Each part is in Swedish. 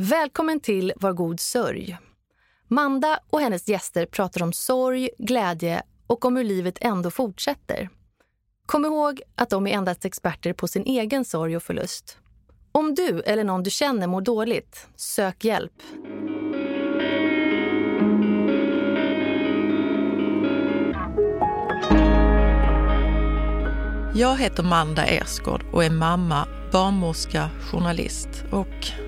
Välkommen till Var god sörj. Manda och hennes gäster pratar om sorg, glädje och om hur livet ändå fortsätter. Kom ihåg att de är endast experter på sin egen sorg och förlust. Om du eller någon du känner mår dåligt, sök hjälp. Jag heter Manda Ersgård och är mamma, barnmorska, journalist och,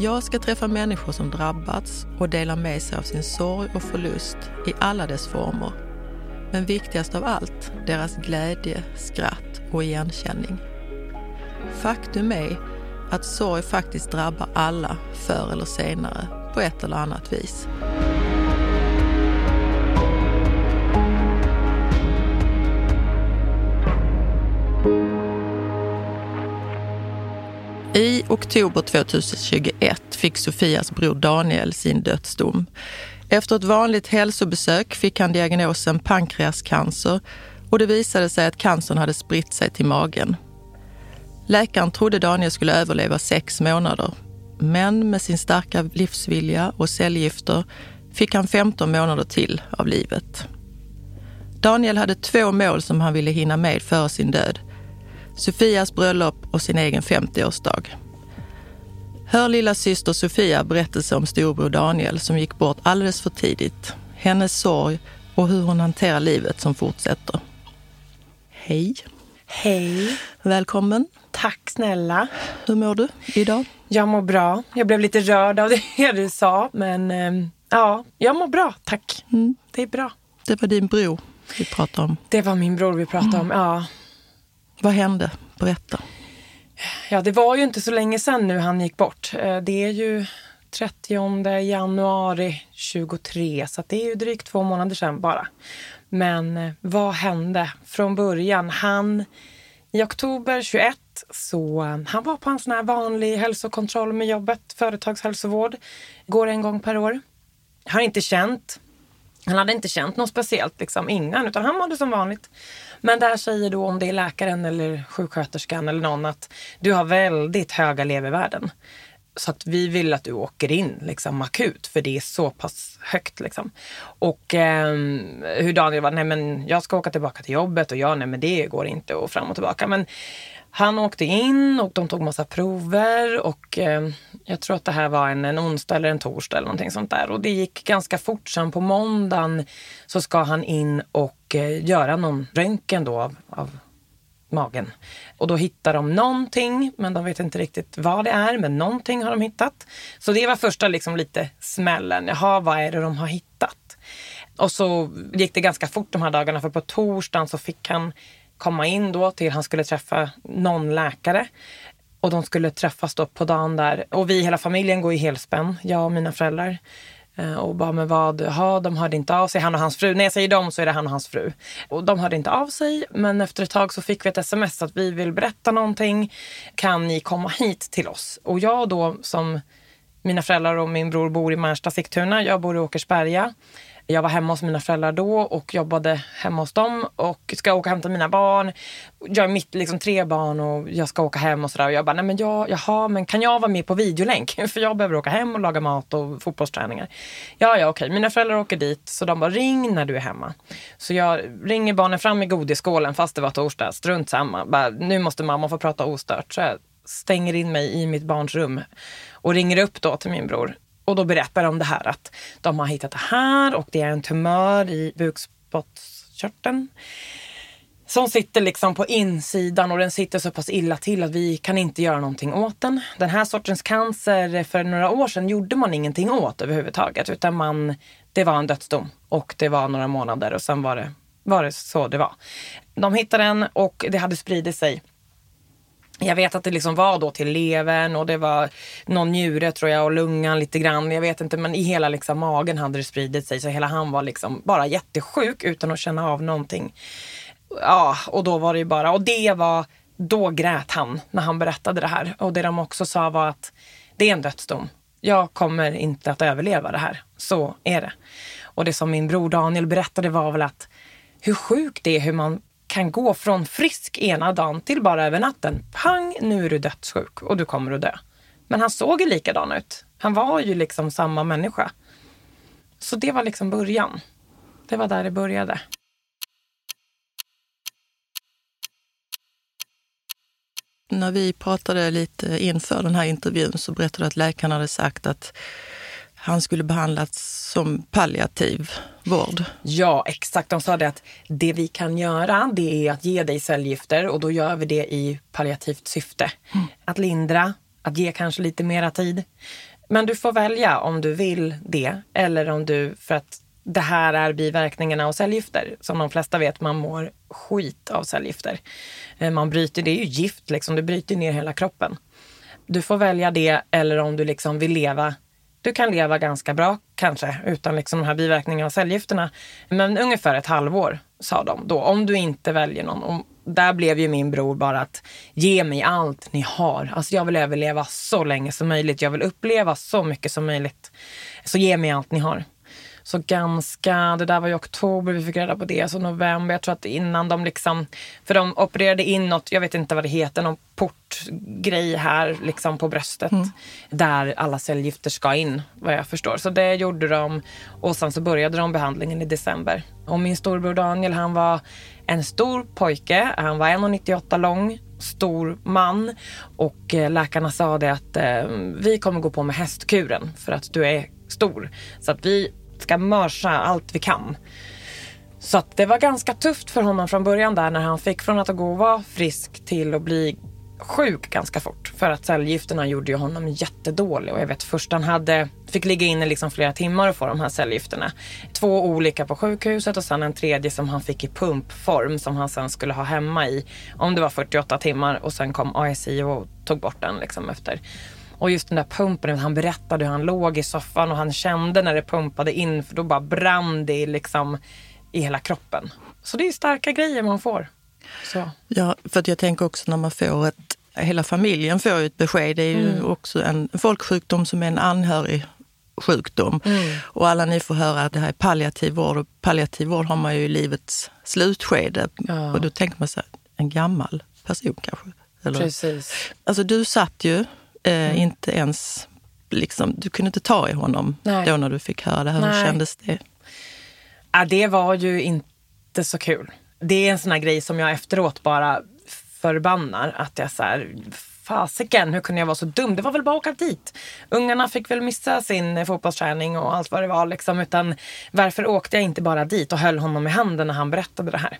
Jag ska träffa människor som drabbats och dela med sig av sin sorg och förlust i alla dess former. Men viktigast av allt, deras glädje, skratt och igenkänning. Faktum är att sorg faktiskt drabbar alla förr eller senare på ett eller annat vis. I oktober 2021 fick Sofias bror Daniel sin dödsdom. Efter ett vanligt hälsobesök fick han diagnosen pankreascancer och det visade sig att cancern hade spritt sig till magen. Läkaren trodde Daniel skulle överleva sex månader. Men med sin starka livsvilja och cellgifter fick han 15 månader till av livet. Daniel hade två mål som han ville hinna med före sin död. Sofias bröllop och sin egen 50-årsdag. Hör lilla syster Sofia berättelse om storbror Daniel som gick bort alldeles för tidigt. Hennes sorg och hur hon hanterar livet som fortsätter. Hej! Hej! Välkommen! Tack snälla! Hur mår du idag? Jag mår bra. Jag blev lite rörd av det du sa, men eh, ja, jag mår bra, tack. Mm. Det är bra. Det var din bror vi pratade om. Det var min bror vi pratade mm. om, ja. Vad hände? Berätta. Ja, det var ju inte så länge sedan nu han gick bort. Eh, det är ju 30 januari 23, så det är ju drygt två månader sedan bara. Men eh, vad hände från början? Han, i oktober 21, så eh, han var på en sån här vanlig hälsokontroll med jobbet, företagshälsovård, går en gång per år. Har inte känt, han hade inte känt något speciellt liksom innan, utan han mådde som vanligt. Men där säger då om det är läkaren eller sjuksköterskan eller någon att du har väldigt höga levervärden. Så att vi vill att du åker in liksom akut för det är så pass högt. Liksom. Och eh, hur Daniel var, nej men jag ska åka tillbaka till jobbet och jag, nej men det går inte och fram och tillbaka. Men han åkte in och de tog massa prover och eh, jag tror att det här var en, en onsdag eller en torsdag eller någonting sånt där. Och det gick ganska fort. Sen på måndagen så ska han in och eh, göra någon röntgen då av, av magen. Och då hittar de någonting, men de vet inte riktigt vad det är. Men någonting har de hittat. Så det var första liksom lite smällen. Jaha, vad är det de har hittat? Och så gick det ganska fort de här dagarna, för på torsdagen så fick han komma in då till han skulle träffa någon läkare. Och de skulle träffas då på dagen där. Och vi hela familjen går i helspänn, jag och mina föräldrar. Eh, och bara, men vad, ha, de hörde inte av sig, han och hans fru. När jag säger dem så är det han och hans fru. Och de hörde inte av sig, men efter ett tag så fick vi ett sms att vi vill berätta någonting. Kan ni komma hit till oss? Och jag då som mina föräldrar och min bror bor i Märsta, Sigtuna. Jag bor i Åkersberga. Jag var hemma hos mina föräldrar då och jobbade hemma hos dem och ska åka och hämta mina barn. Jag är mitt liksom tre barn och jag ska åka hem och sådär. Och jag bara, nej men jag, jaha, men kan jag vara med på videolänk? För jag behöver åka hem och laga mat och fotbollsträningar. Ja, ja, okej. Mina föräldrar åker dit så de bara, ring när du är hemma. Så jag ringer barnen fram i godisskålen fast det var torsdag. Strunt samma. Bara, nu måste mamma få prata ostört. Så jag stänger in mig i mitt barns rum och ringer upp då till min bror och då berättar de det här att de har hittat det här och det är en tumör i bukspottkörteln som sitter liksom på insidan och den sitter så pass illa till att vi kan inte göra någonting åt den. Den här sortens cancer för några år sedan gjorde man ingenting åt överhuvudtaget utan man, det var en dödsdom och det var några månader och sen var det, var det så det var. De hittade den och det hade spridit sig jag vet att det liksom var då till levern och det var någon njure tror jag och lungan lite grann. Jag vet inte men i hela liksom magen hade det spridit sig så hela han var liksom bara jättesjuk utan att känna av någonting. Ja, och då var det ju bara, och det var, då grät han när han berättade det här. Och det de också sa var att det är en dödsdom. Jag kommer inte att överleva det här. Så är det. Och det som min bror Daniel berättade var väl att hur sjukt det är hur man kan gå från frisk ena dagen till bara över natten. Pang, nu är du dödssjuk och du kommer att dö. Men han såg ju likadan ut. Han var ju liksom samma människa. Så det var liksom början. Det var där det började. När vi pratade lite inför den här intervjun så berättade du att läkarna hade sagt att han skulle behandlas som palliativ vård. Ja, exakt. De sa det att det vi kan göra det är att ge dig cellgifter och då gör vi det i palliativt syfte. Mm. Att lindra, att ge kanske lite mera tid. Men du får välja om du vill det eller om du, för att det här är biverkningarna av cellgifter. Som de flesta vet, man mår skit av cellgifter. Eh, man bryter, det är ju gift liksom, det bryter ner hela kroppen. Du får välja det eller om du liksom vill leva du kan leva ganska bra kanske utan liksom de här biverkningarna av cellgifterna. Men ungefär ett halvår sa de då, om du inte väljer någon. Och där blev ju min bror bara att ge mig allt ni har. Alltså jag vill överleva så länge som möjligt. Jag vill uppleva så mycket som möjligt. Så ge mig allt ni har. Så ganska, det där var i oktober vi fick reda på det, så november. Jag tror att innan de liksom, för de opererade in något, jag vet inte vad det heter, någon portgrej här liksom på bröstet. Mm. Där alla cellgifter ska in, vad jag förstår. Så det gjorde de och sen så började de behandlingen i december. Och min storbror Daniel, han var en stor pojke. Han var 1,98 lång, stor man och eh, läkarna sa det att eh, vi kommer gå på med hästkuren för att du är stor. Så att vi ska mörsa allt vi kan. Så att det var ganska tufft för honom från början där när han fick från att gå och vara frisk till att bli sjuk ganska fort. För att cellgifterna gjorde ju honom jättedålig. Och jag vet först han hade, fick ligga inne liksom flera timmar och få de här cellgifterna. Två olika på sjukhuset och sen en tredje som han fick i pumpform som han sen skulle ha hemma i. Om det var 48 timmar och sen kom ASI och tog bort den liksom efter. Och just den där pumpen, han berättade hur han låg i soffan och han kände när det pumpade in för då bara brann det liksom i hela kroppen. Så det är starka grejer man får. Så. Ja, för jag tänker också när man får ett, hela familjen får ju ett besked. Det är ju mm. också en folksjukdom som är en anhörig sjukdom. Mm. Och alla ni får höra att det här är palliativ vård och palliativ vård har man ju i livets slutskede. Ja. Och då tänker man här, en gammal person kanske. Eller? Precis. Alltså du satt ju Eh, mm. Inte ens, liksom, du kunde inte ta i honom Nej. då när du fick höra det här. Hur kändes det? Ja, det var ju inte så kul. Det är en sån här grej som jag efteråt bara förbannar. Att jag så här, fasiken, hur kunde jag vara så dum? Det var väl bara att åka dit. Ungarna fick väl missa sin fotbollsträning och allt vad det var. Liksom. Utan varför åkte jag inte bara dit och höll honom i handen när han berättade det här?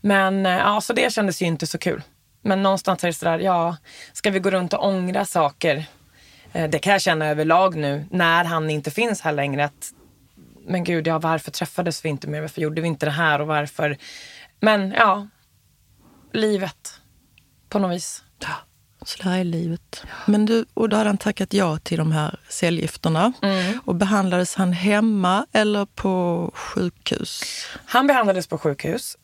Men eh, ja, så det kändes ju inte så kul. Men någonstans är det sådär, ja, ska vi gå runt och ångra saker? Eh, det kan jag känna överlag nu när han inte finns här längre. Att, men gud, ja, varför träffades vi inte mer? Varför gjorde vi inte det här? Och varför? Men ja, livet på något vis. Ja, så det här är livet. Men du, och då hade han tackat ja till de här cellgifterna. Mm. Och behandlades han hemma eller på sjukhus? Han behandlades på sjukhus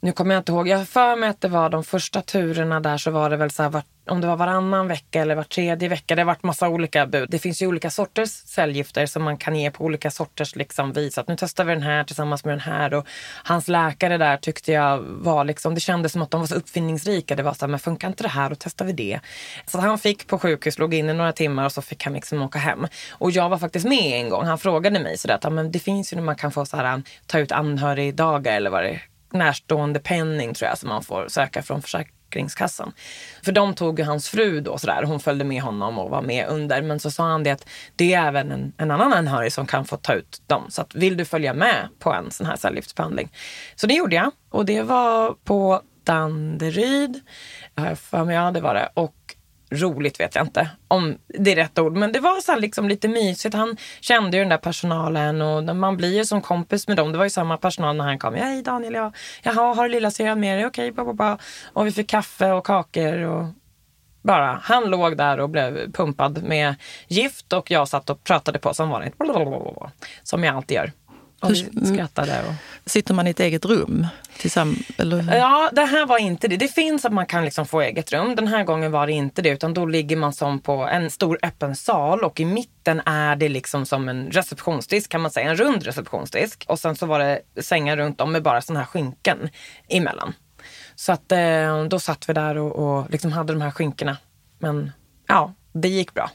nu kommer jag inte ihåg, jag har för mig att det var de första turerna där så var det väl så här, var, om det var varannan vecka eller var tredje vecka. Det har varit massa olika bud. Det finns ju olika sorters cellgifter som man kan ge på olika sorters liksom vis. Att nu testar vi den här tillsammans med den här. Och hans läkare där tyckte jag var liksom, det kändes som att de var så uppfinningsrika. Det var så här, men funkar inte det här, då testar vi det. Så han fick på sjukhus, låg inne några timmar och så fick han liksom åka hem. Och jag var faktiskt med en gång. Han frågade mig sådär att ja, men det finns ju när man kan få så här, ta ut anhörigdagar eller vad det närstående penning tror jag som man får söka från Försäkringskassan. För de tog ju hans fru då sådär, hon följde med honom och var med under. Men så sa han det att det är även en, en annan anhörig som kan få ta ut dem. Så att vill du följa med på en sån här cellgiftsbehandling? Så det gjorde jag och det var på Danderyd, har jag för mig, ja det var det. Och roligt vet jag inte om det är rätt ord, men det var så liksom lite mysigt. Han kände ju den där personalen och man blir ju som kompis med dem. Det var ju samma personal när han kom. Hej Daniel, jag, jaha, har du lilla syran med dig? Okej, okay, Och vi fick kaffe och kakor och bara. Han låg där och blev pumpad med gift och jag satt och pratade på som vanligt. Som jag alltid gör. Och vi skrattade. Och... Sitter man i ett eget rum? Eller? Ja, det här var inte det. Det finns att man kan liksom få eget rum. Den här gången var det inte det, utan då ligger man som på en stor öppen sal och i mitten är det liksom som en receptionsdisk kan man säga, en rund receptionsdisk. Och sen så var det sängar runt om med bara sådana här skynken emellan. Så att eh, då satt vi där och, och liksom hade de här skynkena. Men ja, det gick bra.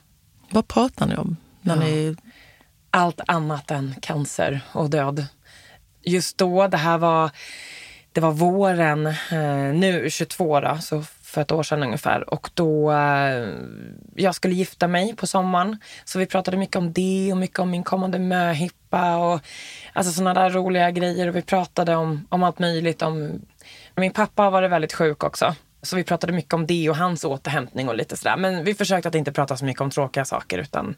Vad pratar ni om? När ja. ni allt annat än cancer och död. Just då, det här var, det var våren, eh, nu 22 då, så för ett år sedan ungefär. Och då, eh, jag skulle gifta mig på sommaren. Så vi pratade mycket om det och mycket om min kommande möhippa och alltså sådana där roliga grejer. Och vi pratade om, om allt möjligt. Om, min pappa har varit väldigt sjuk också. Så vi pratade mycket om det och hans återhämtning och lite sådär. Men vi försökte att inte prata så mycket om tråkiga saker utan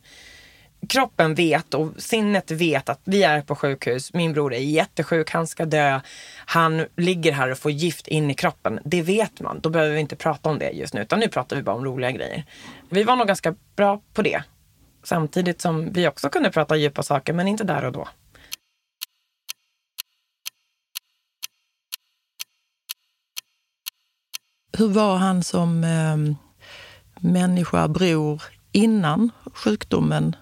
kroppen vet och sinnet vet att vi är på sjukhus. Min bror är jättesjuk, han ska dö. Han ligger här och får gift in i kroppen. Det vet man. Då behöver vi inte prata om det just nu, utan nu pratar vi bara om roliga grejer. Vi var nog ganska bra på det. Samtidigt som vi också kunde prata djupa saker, men inte där och då. Hur var han som eh, människa, bror, innan sjukdomen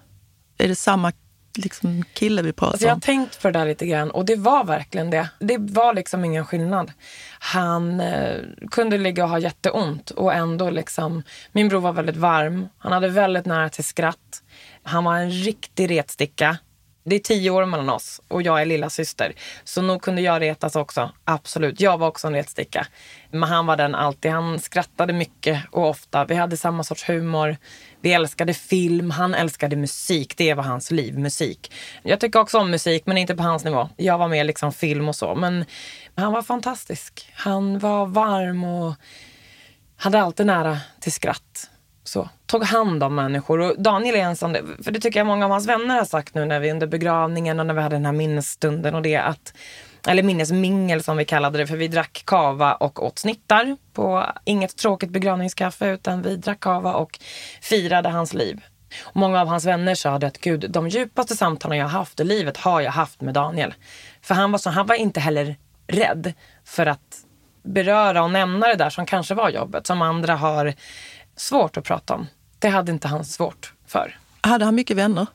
är det samma liksom, kille vi pratar alltså, om? Jag har tänkt på det där lite grann och det var verkligen det. Det var liksom ingen skillnad. Han eh, kunde ligga och ha jätteont och ändå liksom, min bror var väldigt varm. Han hade väldigt nära till skratt. Han var en riktig retsticka. Det är tio år mellan oss och jag är lilla syster. Så nog kunde jag retas också. Absolut. Jag var också en retsticka. Men han var den alltid. Han skrattade mycket och ofta. Vi hade samma sorts humor. Vi älskade film, han älskade musik. Det var hans liv, musik. Jag tycker också om musik, men inte på hans nivå. Jag var mer liksom film och så. Men han var fantastisk. Han var varm och hade alltid nära till skratt. Så, tog hand om människor. Och Daniel är en sån, för det tycker jag många av hans vänner har sagt nu när vi under begravningen och när vi hade den här minnesstunden och det att eller minnesmingel som vi kallade det, för vi drack kava och åt snittar på inget tråkigt begravningskaffe, utan vi drack kava och firade hans liv. Och många av hans vänner sa att gud, de djupaste samtalen jag haft i livet har jag haft med Daniel. För han var, så, han var inte heller rädd för att beröra och nämna det där som kanske var jobbet, som andra har svårt att prata om. Det hade inte han svårt för. Hade han mycket vänner?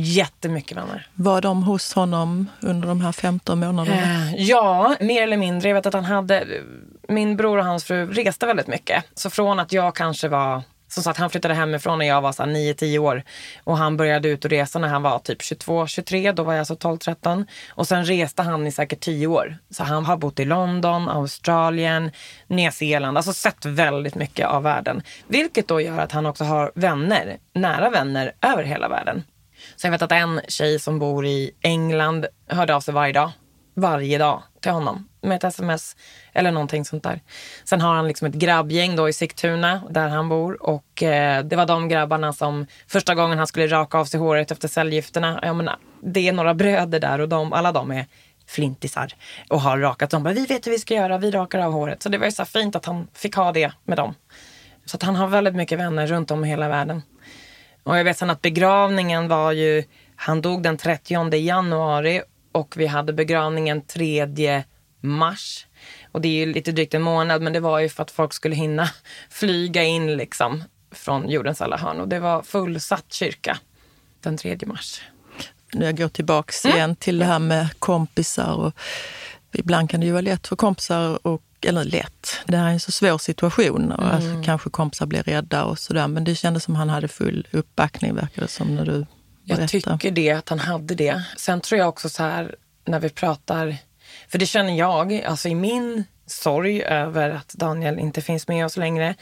Jättemycket vänner. Var de hos honom under de här 15 månaderna? Eh, ja, mer eller mindre. Jag vet att han hade, min bror och hans fru reste väldigt mycket. Så från att jag kanske var som sagt, han flyttade hemifrån när jag var 9-10 år. Och han började ut och resa när han var typ 22-23. Då var jag alltså 12-13. Och sen reste han i säkert 10 år. Så han har bott i London, Australien, Nya Zeeland. Alltså sett väldigt mycket av världen. Vilket då gör att han också har vänner, nära vänner över hela världen. Så jag vet att en tjej som bor i England hörde av sig varje dag. Varje dag till honom med ett sms eller någonting sånt där. Sen har han liksom ett grabbgäng då i Sigtuna där han bor och eh, det var de grabbarna som första gången han skulle raka av sig håret efter cellgifterna. Jag menar, det är några bröder där och de, alla de är flintisar och har rakat. De bara, vi vet hur vi ska göra, vi rakar av håret. Så det var ju så fint att han fick ha det med dem. Så att han har väldigt mycket vänner runt om i hela världen. Och jag vet sen att begravningen var ju, han dog den 30 januari och vi hade begravningen 3 mars. Och det är ju lite drygt en månad men det var ju för att folk skulle hinna flyga in liksom från jordens alla hörn. Och det var fullsatt kyrka den 3 mars. Jag går tillbaks mm. igen till det här med kompisar. Och ibland kan det ju vara lätt för kompisar och eller lätt, det här är en så svår situation och mm. kanske kompisar blir rädda och sådär. Men det kändes som han hade full uppbackning verkar det som när du berättar. Jag tycker det, att han hade det. Sen tror jag också så här när vi pratar, för det känner jag, alltså i min sorg över att Daniel inte finns med oss längre.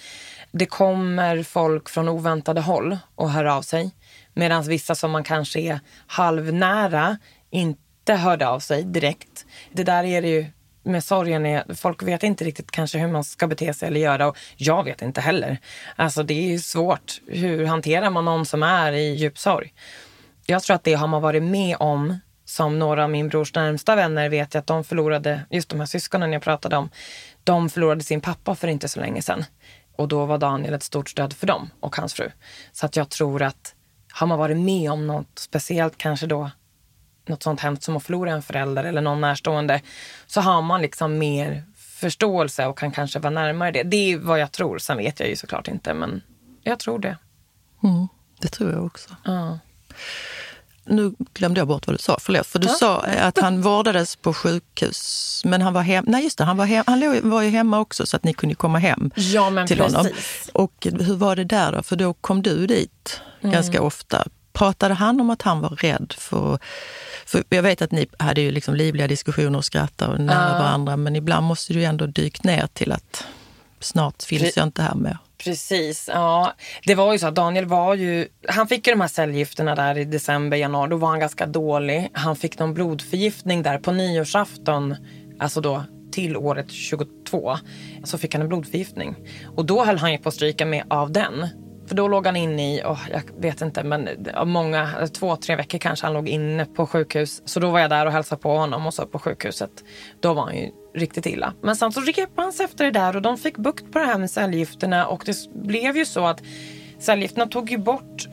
Det kommer folk från oväntade håll och hör av sig. Medan vissa som man kanske är halvnära inte hörde av sig direkt. Det där är det ju med sorgen är, folk vet inte riktigt kanske hur man ska bete sig eller göra och jag vet inte heller. Alltså det är svårt. Hur hanterar man någon som är i djup sorg? Jag tror att det har man varit med om som några av min brors närmsta vänner vet jag att de förlorade, just de här syskonen jag pratade om, de förlorade sin pappa för inte så länge sedan. Och då var Daniel ett stort stöd för dem och hans fru. Så att jag tror att har man varit med om något speciellt, kanske då något sånt hemskt som att förlora en förälder eller någon närstående, så har man liksom mer förståelse och kan kanske vara närmare det. Det är vad jag tror. Sen vet jag ju såklart inte, men jag tror det. Mm, det tror jag också. Ja. Nu glömde jag bort vad du sa, förlåt. För du ja. sa att han vårdades på sjukhus, men han var hemma. Nej, just det, han var, hem, han var ju hemma också så att ni kunde komma hem ja, men till precis. honom. Och hur var det där då? För då kom du dit mm. ganska ofta. Pratade han om att han var rädd för... för jag vet att ni hade ju liksom livliga diskussioner och skrattade nära ja. varandra, men ibland måste du ändå dyka ner till att snart finns Pre jag inte här med. Precis, ja. Det var ju så att Daniel var ju, han fick ju de här cellgifterna där i december, januari. Då var han ganska dålig. Han fick någon blodförgiftning där på nyårsafton, alltså då till året 22. Så fick han en blodförgiftning. Och då höll han ju på att stryka med av den. För då låg han inne i, oh, jag vet inte, men många, alltså två, tre veckor kanske han låg inne på sjukhus. Så då var jag där och hälsade på honom och så på sjukhuset. Då var han ju riktigt illa. Men sen så repade han sig efter det där och de fick bukt på det här med cellgifterna och det blev ju så att cellgifterna tog ju bort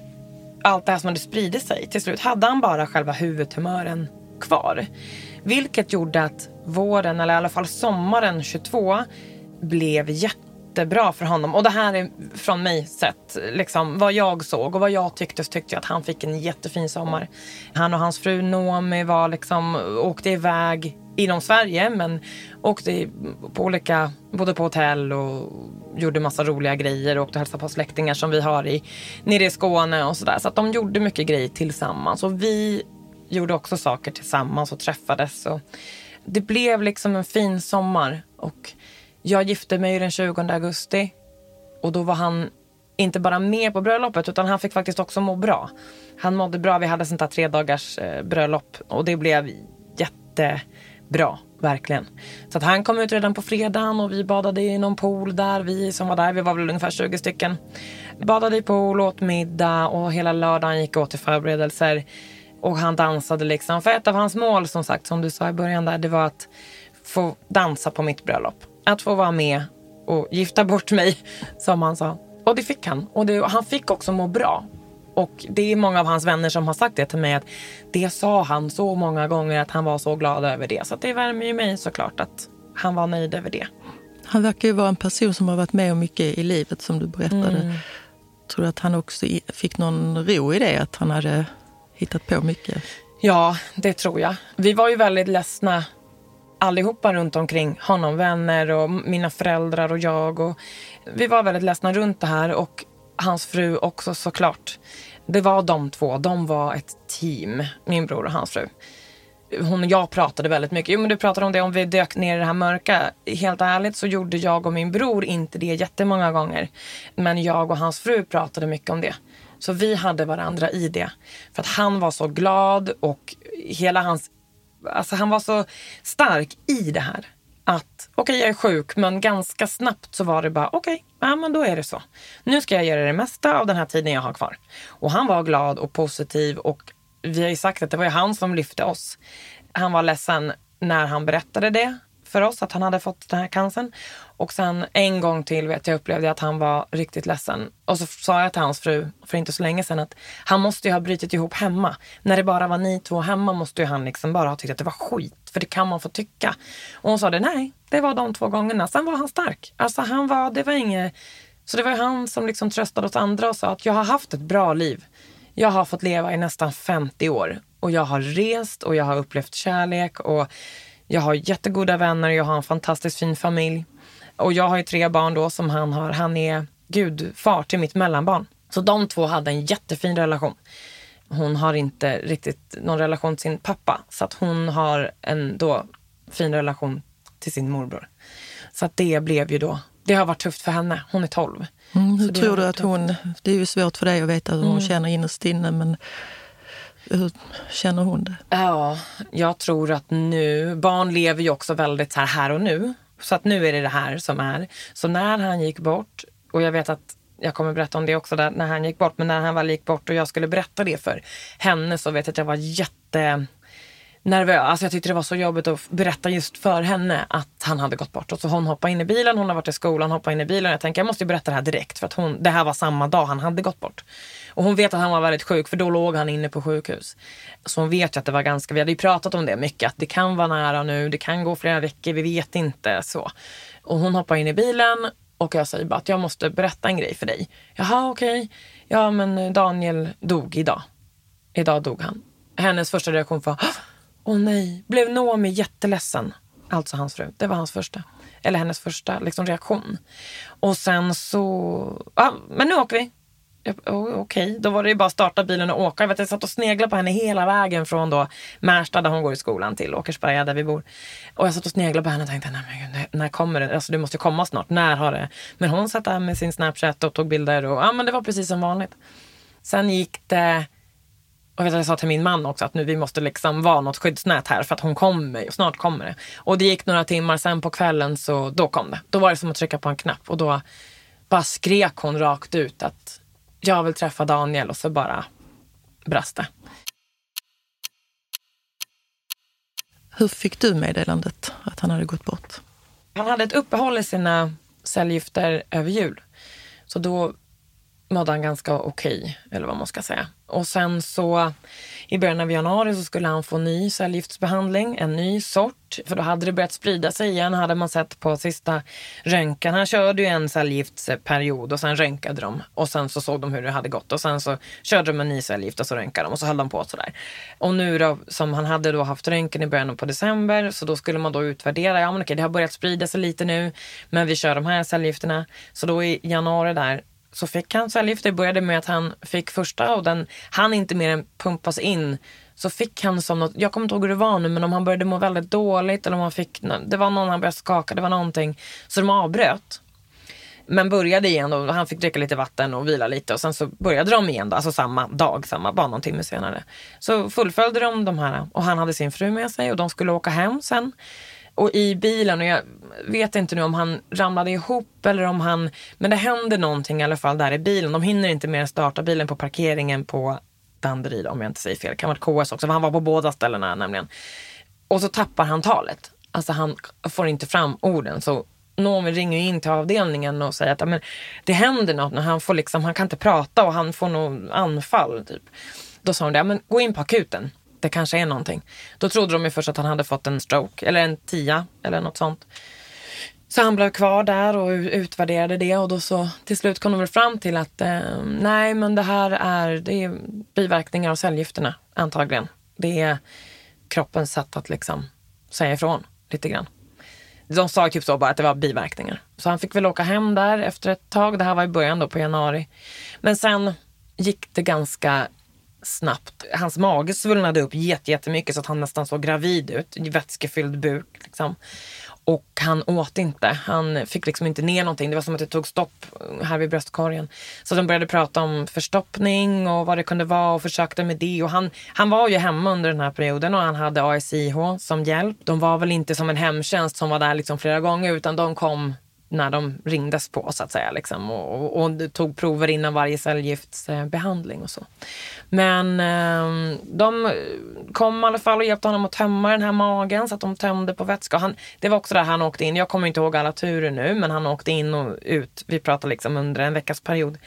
allt det här som hade spridit sig. Till slut hade han bara själva huvudtumören kvar. Vilket gjorde att våren, eller i alla fall sommaren 22, blev jätte jättebra för honom. Och det här är från mig sett, liksom, vad jag såg och vad jag tyckte så tyckte jag att han fick en jättefin sommar. Han och hans fru Noomi var liksom, åkte iväg inom Sverige men åkte på olika, både på hotell och gjorde massa roliga grejer och åkte och hälsade på släktingar som vi har i, nere i Skåne och sådär. Så att de gjorde mycket grejer tillsammans och vi gjorde också saker tillsammans och träffades. Och det blev liksom en fin sommar och jag gifte mig den 20 augusti och då var han inte bara med på bröllopet utan han fick faktiskt också må bra. Han mådde bra. Vi hade sånt här tre dagars eh, bröllop och det blev jättebra. Verkligen. Så att han kom ut redan på fredagen och vi badade i någon pool där. Vi som var där, vi var väl ungefär 20 stycken. Badade i pool, åt middag och hela lördagen gick åt till förberedelser. Och han dansade liksom. För ett av hans mål som sagt, som du sa i början där, det var att få dansa på mitt bröllop att få vara med och gifta bort mig, som han sa. Och det fick han. Och det, han fick också må bra. Och det är många av hans vänner som har sagt det till mig att det sa han så många gånger att han var så glad över det. Så det värmer ju mig såklart att han var nöjd över det. Han verkar ju vara en person som har varit med om mycket i livet som du berättade. Mm. Tror du att han också fick någon ro i det? Att han hade hittat på mycket? Ja, det tror jag. Vi var ju väldigt ledsna allihopa runt omkring honom, vänner och mina föräldrar och jag. Och vi var väldigt ledsna runt det här och hans fru också såklart. Det var de två, de var ett team, min bror och hans fru. Hon och jag pratade väldigt mycket. Jo men du pratade om det, om vi dök ner i det här mörka. Helt ärligt så gjorde jag och min bror inte det jättemånga gånger. Men jag och hans fru pratade mycket om det. Så vi hade varandra i det. För att han var så glad och hela hans alltså han var så stark i det här. Att okej, okay, jag är sjuk, men ganska snabbt så var det bara okej, okay, ja men då är det så. Nu ska jag göra det mesta av den här tiden jag har kvar. Och han var glad och positiv och vi har ju sagt att det var ju han som lyfte oss. Han var ledsen när han berättade det för oss, att han hade fått den här cancern. Och sen en gång till vet jag upplevde jag att han var riktigt ledsen. Och så sa jag till hans fru för inte så länge sedan att han måste ju ha brutit ihop hemma. När det bara var ni två hemma måste ju han liksom bara ha tyckt att det var skit. För det kan man få tycka. Och hon sa det, nej, det var de två gångerna. Sen var han stark. Alltså han var, det var inget... Så det var han som liksom tröstade oss andra och sa att jag har haft ett bra liv. Jag har fått leva i nästan 50 år. Och jag har rest och jag har upplevt kärlek. och jag har jättegoda vänner, jag har en fantastiskt fin familj. Och jag har ju tre barn då som han har. Han är gudfar till mitt mellanbarn. Så de två hade en jättefin relation. Hon har inte riktigt någon relation till sin pappa. Så att hon har en då fin relation till sin morbror. Så att det blev ju då, det har varit tufft för henne. Hon är 12. Mm, hur tror du att hon, det är ju svårt för dig att veta hur hon mm. känner innerst inne men Hur känner hon det? Ja, jag tror att nu, barn lever ju också väldigt här, här och nu. Så att nu är det det här som är. Så när han gick bort, och jag vet att jag kommer berätta om det också där, när han gick bort, men när han väl gick bort och jag skulle berätta det för henne så vet jag att jag var jätte nervös. Alltså jag tyckte det var så jobbigt att berätta just för henne att han hade gått bort. Och så hon hoppade in i bilen, hon har varit i skolan, hoppade in i bilen. Jag tänker jag måste berätta det här direkt för att hon, det här var samma dag han hade gått bort. Och hon vet att han var väldigt sjuk för då låg han inne på sjukhus. Så hon vet ju att det var ganska, vi hade ju pratat om det mycket, att det kan vara nära nu, det kan gå flera veckor, vi vet inte så. Och hon hoppar in i bilen och jag säger bara att jag måste berätta en grej för dig. Jaha okej, okay. ja men Daniel dog idag. Idag dog han. Hennes första reaktion var Åh nej, blev Noomi jätteledsen? Alltså hans fru. Det var hans första, eller hennes första liksom, reaktion. Och sen så, ja men nu åker vi. Oh, Okej, okay. då var det ju bara att starta bilen och åka. Jag, vet, jag satt och sneglade på henne hela vägen från då Märsta där hon går i skolan till Åkersberga där vi bor. Och jag satt och sneglade på henne och tänkte, nej men gud, när, kommer det? Alltså det måste komma snart. När har det? Men hon satt där med sin Snapchat och tog bilder och ja men det var precis som vanligt. Sen gick det och jag sa till min man också att nu vi måste liksom vara något skyddsnät här för att hon kommer och snart kommer det. Och det gick några timmar, sen på kvällen så då kom det. Då var det som att trycka på en knapp och då bara skrek hon rakt ut att jag vill träffa Daniel och så bara brast det. Hur fick du meddelandet att han hade gått bort? Han hade ett uppehåll i sina cellgifter över jul. Så då mådde han ganska okej, okay, eller vad man ska säga. Och sen så i början av januari så skulle han få ny cellgiftsbehandling, en ny sort. För då hade det börjat sprida sig igen, hade man sett på sista röntgen. Han körde ju en cellgiftsperiod och sen röntgade de. Och sen så såg de hur det hade gått och sen så körde de en ny cellgift och så röntgade de och så höll de på sådär. Och nu då, som han hade då haft röntgen i början på december, så då skulle man då utvärdera. Ja men okej, det har börjat sprida sig lite nu, men vi kör de här cellgifterna. Så då i januari där så fick han cellgifter. Det började med att han fick första och den han inte mer än pumpas in. Så fick han som något, jag kommer inte ihåg hur det var nu, men om han började må väldigt dåligt eller om han fick, det var någon han började skaka, det var någonting. Så de avbröt. Men började igen då, han fick dricka lite vatten och vila lite och sen så började de igen då, alltså samma dag, samma, bara någon timme senare. Så fullföljde de de här och han hade sin fru med sig och de skulle åka hem sen. Och i bilen, och jag vet inte nu om han ramlade ihop eller om han... Men det händer någonting i alla fall där i bilen. De hinner inte mer än starta bilen på parkeringen på Danderyd om jag inte säger fel. Det kan vara KS också, för han var på båda ställena nämligen. Och så tappar han talet. Alltså han får inte fram orden. Så någon ringer in till avdelningen och säger att men, det händer något. När han, får liksom, han kan inte prata och han får nog anfall. Typ. Då sa hon det, men gå in på akuten det kanske är någonting. Då trodde de ju först att han hade fått en stroke eller en tia eller något sånt. Så han blev kvar där och utvärderade det och då så till slut kom de väl fram till att eh, nej men det här är, det är biverkningar av cellgifterna antagligen. Det är kroppens sätt att liksom säga ifrån lite grann. De sa typ så bara att det var biverkningar. Så han fick väl åka hem där efter ett tag. Det här var i början då på januari. Men sen gick det ganska snabbt. Hans mage svullnade upp jättemycket så att han nästan såg gravid ut. Vätskefylld buk. Liksom. Och han åt inte. Han fick liksom inte ner någonting. Det var som att det tog stopp här vid bröstkorgen. Så de började prata om förstoppning och vad det kunde vara och försökte med det. Och han, han var ju hemma under den här perioden och han hade ASIH som hjälp. De var väl inte som en hemtjänst som var där liksom flera gånger utan de kom när de ringdes på så att säga. Liksom, och, och, och tog prover innan varje cellgiftsbehandling och så. Men eh, de kom i alla fall och hjälpte honom att tömma den här magen så att de tömde på vätska. Han, det var också där han åkte in. Jag kommer inte ihåg alla turer nu men han åkte in och ut. Vi pratar liksom under en veckas period.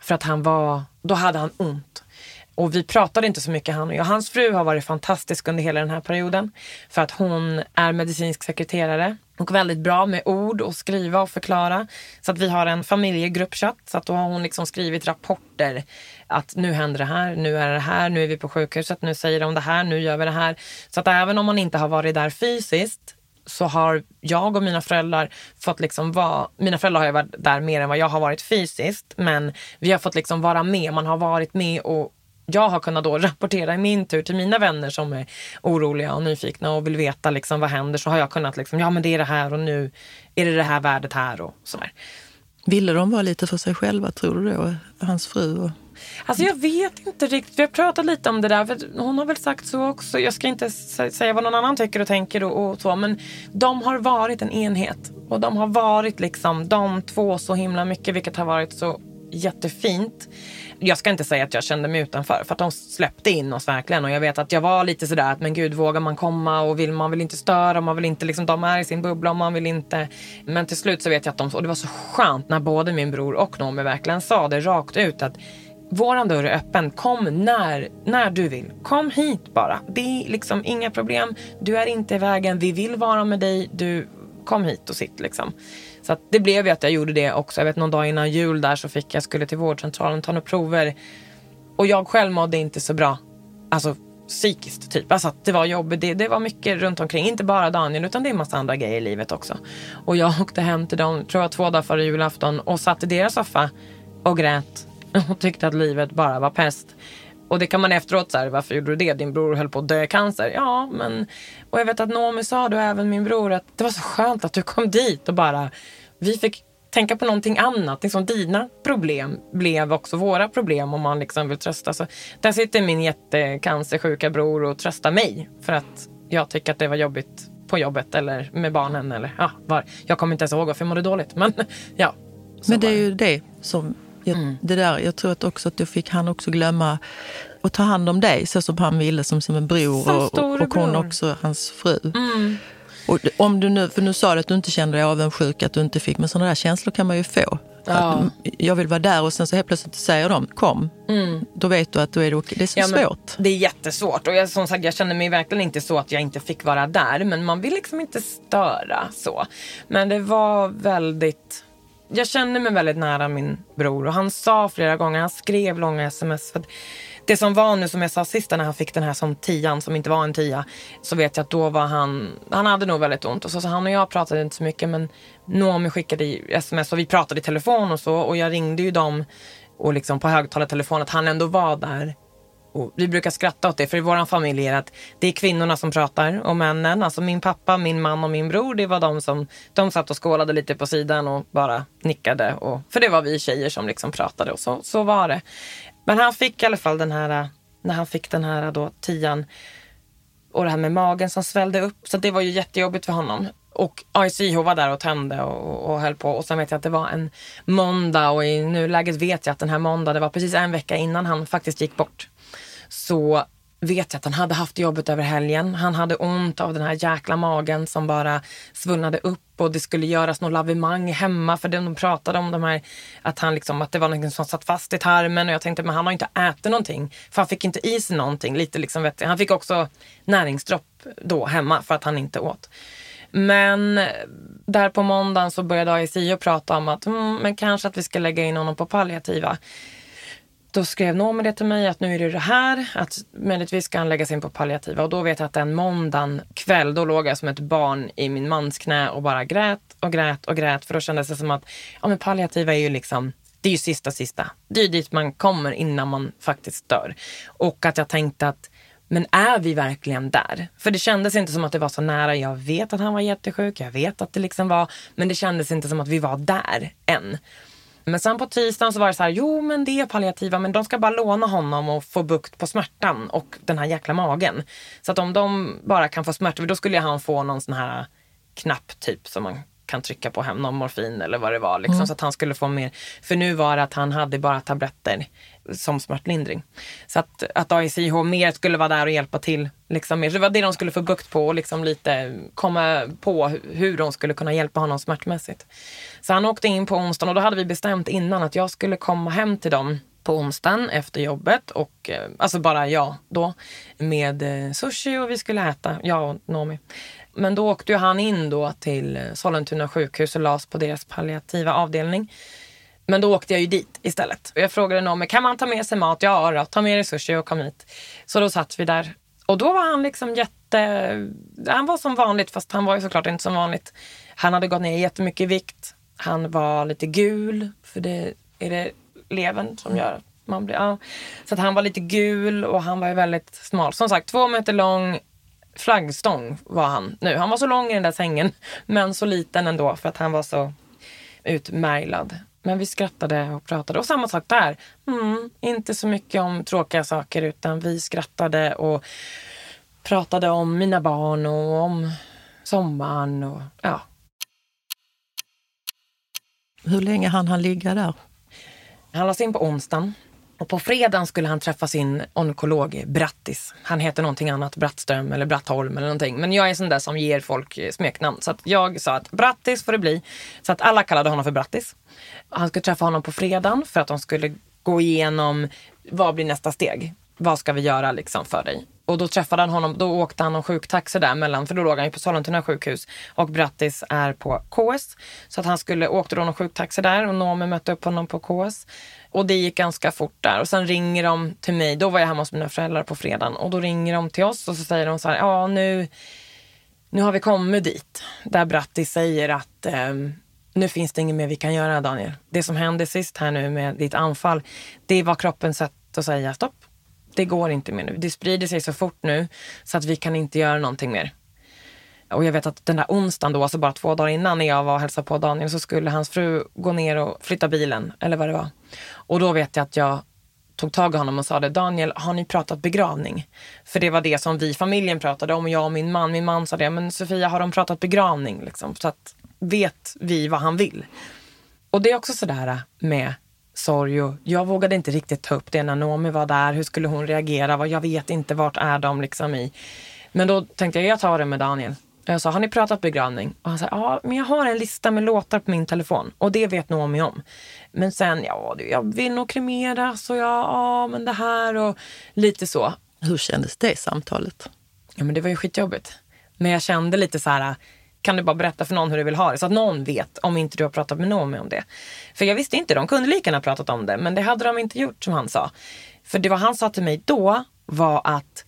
För att han var, då hade han ont. Och vi pratade inte så mycket han och jag. Hans fru har varit fantastisk under hela den här perioden. För att hon är medicinsk sekreterare och väldigt bra med ord och skriva och förklara. Så att vi har en familjegruppchatt. Så att då har hon liksom skrivit rapporter. Att nu händer det här, nu är det här, nu är vi på sjukhuset, nu säger de det här, nu gör vi det här. Så att även om man inte har varit där fysiskt så har jag och mina föräldrar fått liksom vara, mina föräldrar har ju varit där mer än vad jag har varit fysiskt, men vi har fått liksom vara med, man har varit med och jag har kunnat då rapportera i min tur till mina vänner som är oroliga och nyfikna och vill veta liksom vad händer så har jag kunnat liksom, ja men det är det här och nu är det det här värdet här och sådär. Ville de vara lite för sig själva tror du då, hans fru? Och... Alltså jag vet inte riktigt. Vi har pratat lite om det där. För hon har väl sagt så också. Jag ska inte säga vad någon annan tycker och tänker och, och så. Men de har varit en enhet. Och de har varit liksom de två så himla mycket. Vilket har varit så jättefint. Jag ska inte säga att jag kände mig utanför för att de släppte in oss verkligen och jag vet att jag var lite sådär att men gud vågar man komma och vill, man vill inte störa, man vill inte liksom, de är i sin bubbla och man vill inte. Men till slut så vet jag att de, och det var så skönt när både min bror och Noomi verkligen sa det rakt ut att Våran dörr är öppen. Kom när, när du vill. Kom hit bara. Det är liksom inga problem. Du är inte i vägen. Vi vill vara med dig. Du, kom hit och sitt liksom. Så det blev ju att jag gjorde det också. Jag vet någon dag innan jul där så fick jag skulle till vårdcentralen ta några prover. Och jag själv mådde inte så bra. Alltså psykiskt typ. Alltså det var jobbigt. Det, det var mycket runt omkring. Inte bara Daniel utan det är en massa andra grejer i livet också. Och jag åkte hem till dem, tror jag två dagar före julafton och satt i deras soffa och grät. Och tyckte att livet bara var pest. Och det kan man efteråt säga, varför gjorde du det? Din bror höll på att dö i cancer. Ja, men... Och jag vet att Noomi sa då, även min bror, att det var så skönt att du kom dit och bara... Vi fick tänka på någonting annat. Liksom dina problem blev också våra problem om man liksom vill trösta. Så där sitter min jättecancersjuka bror och tröstar mig för att jag tycker att det var jobbigt på jobbet eller med barnen. Eller, ja, var. Jag kommer inte ens ihåg varför jag mådde dåligt. Men, ja, men det är ju det som jag, mm. det där, jag tror att också att då fick han också glömma att ta hand om dig så som han ville som, som en bror och, och, och hon också hans fru. Mm. Och om du nu, för nu sa du att du inte kände dig avundsjuk, att du inte fick, men sådana där känslor kan man ju få. Ja. jag vill vara där och sen så helt plötsligt säger de kom. Mm. Då vet du att då är det, det är så ja, svårt. Det är jättesvårt och jag, som sagt jag känner mig verkligen inte så att jag inte fick vara där. Men man vill liksom inte störa så. Men det var väldigt jag känner mig väldigt nära min bror och han sa flera gånger, han skrev långa sms. För det som var nu som jag sa sist när han fick den här som tian som inte var en tia. Så vet jag att då var han, han hade nog väldigt ont. Och så, så han och jag pratade inte så mycket men Noomi skickade sms och vi pratade i telefon och så. Och jag ringde ju dem och liksom på högtalartelefon att han ändå var där och vi brukar skratta åt det, för i vår familj är det att det är kvinnorna som pratar och männen. Alltså min pappa, min man och min bror, det var de som de satt och skålade lite på sidan och bara nickade. Och, för det var vi tjejer som liksom pratade och så, så var det. Men han fick i alla fall den här, när han fick den här då tian och det här med magen som svällde upp. Så det var ju jättejobbigt för honom. Och ICH var där och tände och, och höll på. Och sen vet jag att det var en måndag och i nuläget vet jag att den här måndagen, det var precis en vecka innan han faktiskt gick bort så vet jag att han hade haft jobbet över helgen. Han hade ont av den här jäkla magen som bara svullnade upp och det skulle göras något lavemang hemma för de pratade om de här, att, han liksom, att det var något som satt fast i tarmen och jag tänkte men han har inte ätit någonting för han fick inte i sig någonting. Lite liksom, vet. Han fick också näringsdropp då hemma för att han inte åt. Men där på måndagen så började ASI prata om att mm, men kanske att vi ska lägga in honom på palliativa. Då skrev Noomi det till mig att nu är det det här, att möjligtvis ska han läggas in på palliativa. Och då vet jag att den måndagen kväll, då låg jag som ett barn i min mans knä och bara grät och grät och grät. För då kändes det som att ja, men palliativa är ju liksom, det är ju sista sista. Det är ju dit man kommer innan man faktiskt dör. Och att jag tänkte att men är vi verkligen där? För det kändes inte som att det var så nära. Jag vet att han var jättesjuk, jag vet att det liksom var, men det kändes inte som att vi var där än. Men sen på tisdagen så var det så här, jo men det är palliativa men de ska bara låna honom och få bukt på smärtan och den här jäkla magen. Så att om de bara kan få smärta, då skulle han få någon sån här knapp typ som man kan trycka på hem, någon morfin eller vad det var. Liksom, mm. Så att han skulle få mer. För nu var det att han hade bara tabletter som smärtlindring. Så att, att AICH mer skulle vara där och hjälpa till. Liksom mer. Så det var det de skulle få bukt på och liksom lite komma på hur de skulle kunna hjälpa honom smärtmässigt. Så han åkte in på onsdagen och då hade vi bestämt innan att jag skulle komma hem till dem på onsdagen efter jobbet och eh, alltså bara jag då med eh, sushi och vi skulle äta, jag och Nomi. Men då åkte ju han in då till Sollentuna sjukhus och lades på deras palliativa avdelning. Men då åkte jag ju dit istället. Och jag frågade någon, kan man ta med sig mat? Ja, då, ta med resurser och kom hit. Så då satt vi där. Och då var han liksom jätte... Han var som vanligt, fast han var ju såklart inte som vanligt. Han hade gått ner jättemycket i vikt. Han var lite gul, för det är det levern som gör att man blir... Ja. Så att han var lite gul och han var ju väldigt smal. Som sagt, två meter lång, flaggstång var han nu. Han var så lång i den där sängen, men så liten ändå för att han var så utmärglad. Men vi skrattade och pratade. Och samma sak där. Mm, inte så mycket om tråkiga saker utan vi skrattade och pratade om mina barn och om sommaren. Och, ja. Hur länge hann han ligga där? Han lades in på onsdagen. Och på fredagen skulle han träffa sin onkolog Brattis. Han heter någonting annat, Brattström eller Brattholm eller någonting. Men jag är sån där som ger folk eh, smeknamn. Så att jag sa att Brattis får det bli. Så att alla kallade honom för Brattis. Han skulle träffa honom på fredagen för att de skulle gå igenom vad blir nästa steg? Vad ska vi göra liksom för dig? Och då träffade han honom, då åkte han någon sjuktaxi där mellan, för då låg han ju på Sollentuna sjukhus och Brattis är på KS. Så att han skulle, åkte då någon sjuktaxi där och Noomi mötte upp honom på KS. Och det gick ganska fort där. Och sen ringer de till mig, då var jag hemma hos mina föräldrar på fredagen. Och då ringer de till oss och så säger de så här, ja nu, nu har vi kommit dit. Där Brattis säger att eh, nu finns det inget mer vi kan göra Daniel. Det som hände sist här nu med ditt anfall, det var kroppens sätt att säga stopp det går inte mer nu. Det sprider sig så fort nu så att vi kan inte göra någonting mer. Och jag vet att den där onsdagen då, alltså bara två dagar innan när jag var och hälsade på Daniel så skulle hans fru gå ner och flytta bilen eller vad det var. Och då vet jag att jag tog tag i honom och sa det, Daniel, har ni pratat begravning? För det var det som vi i familjen pratade om, jag och min man. Min man sa det, men Sofia, har de pratat begravning? Liksom, så att vet vi vad han vill? Och det är också sådär med sorg och jag vågade inte riktigt ta upp det när Noomi var där. Hur skulle hon reagera? Jag vet inte, vart är de liksom i? Men då tänkte jag, jag tar det med Daniel. Jag sa, har ni pratat begravning? Och han sa, ja, men jag har en lista med låtar på min telefon och det vet Noomi om. Men sen, ja, jag vill nog kremeras och ja, ja, men det här och lite så. Hur kändes det samtalet? Ja, men det var ju skitjobbigt. Men jag kände lite så här, kan du bara berätta för någon hur du vill ha det? Så att någon vet om inte du har pratat med Noomi om det. För jag visste inte, de kunde lika gärna pratat om det. Men det hade de inte gjort som han sa. För det vad han sa till mig då var att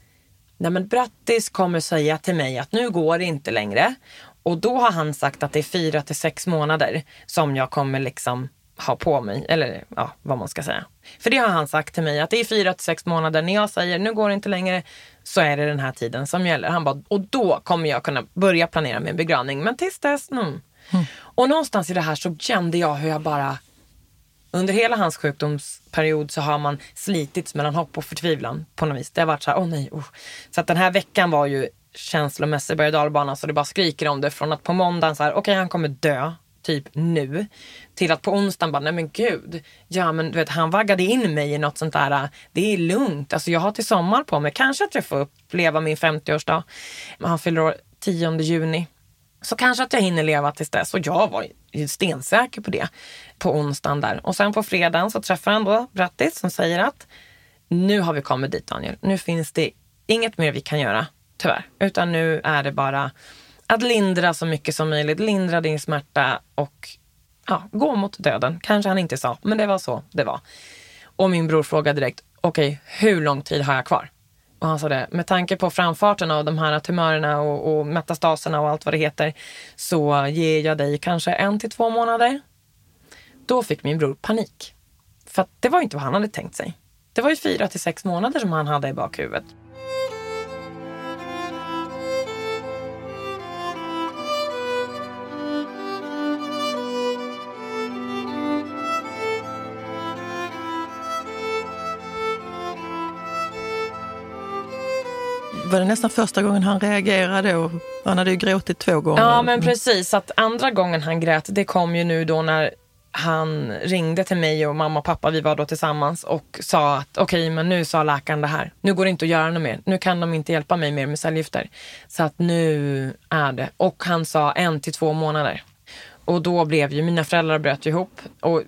Nej men Brattis kommer säga till mig att nu går det inte längre. Och då har han sagt att det är fyra till sex månader som jag kommer liksom ha på mig. Eller ja, vad man ska säga. För det har han sagt till mig att det är fyra till sex månader. När jag säger nu går det inte längre så är det den här tiden som gäller. Han bara, och då kommer jag kunna börja planera min begravning. Men tills dess, mm. Mm. Och någonstans i det här så kände jag hur jag bara under hela hans sjukdomsperiod så har man slitits mellan hopp och förtvivlan på något vis. Det har varit så här, åh oh nej. Oh. Så att den här veckan var ju känslomässig berg och dalbana så det bara skriker om det. Från att på måndagen så här, okej okay, han kommer dö typ nu. Till att på onsdagen bara, nej men gud. Ja men du vet han vaggade in mig i något sånt där, det är lugnt. Alltså jag har till sommar på mig, kanske att jag får uppleva min 50-årsdag. Han fyller år 10 juni. Så kanske att jag hinner leva tills dess. Och jag var stensäker på det på onsdagen där. Och sen på fredagen så träffar han då Brattis som säger att nu har vi kommit dit Daniel. Nu finns det inget mer vi kan göra, tyvärr. Utan nu är det bara att lindra så mycket som möjligt, lindra din smärta och ja, gå mot döden. Kanske han inte sa, men det var så det var. Och min bror frågade direkt, okej, okay, hur lång tid har jag kvar? Och han sa det, med tanke på framfarten av de här tumörerna och, och metastaserna och allt vad det heter, så ger jag dig kanske en till två månader. Då fick min bror panik. För det var inte vad han hade tänkt sig. Det var ju fyra till sex månader som han hade i bakhuvudet. Var det nästan första gången han reagerade och han hade ju gråtit två gånger. Ja men precis, att andra gången han grät det kom ju nu då när han ringde till mig och mamma och pappa, vi var då tillsammans och sa att okej okay, men nu sa läkaren det här. Nu går det inte att göra något mer. Nu kan de inte hjälpa mig mer med cellgifter. Så att nu är det. Och han sa en till två månader. Och då blev ju, mina föräldrar bröt ihop. Och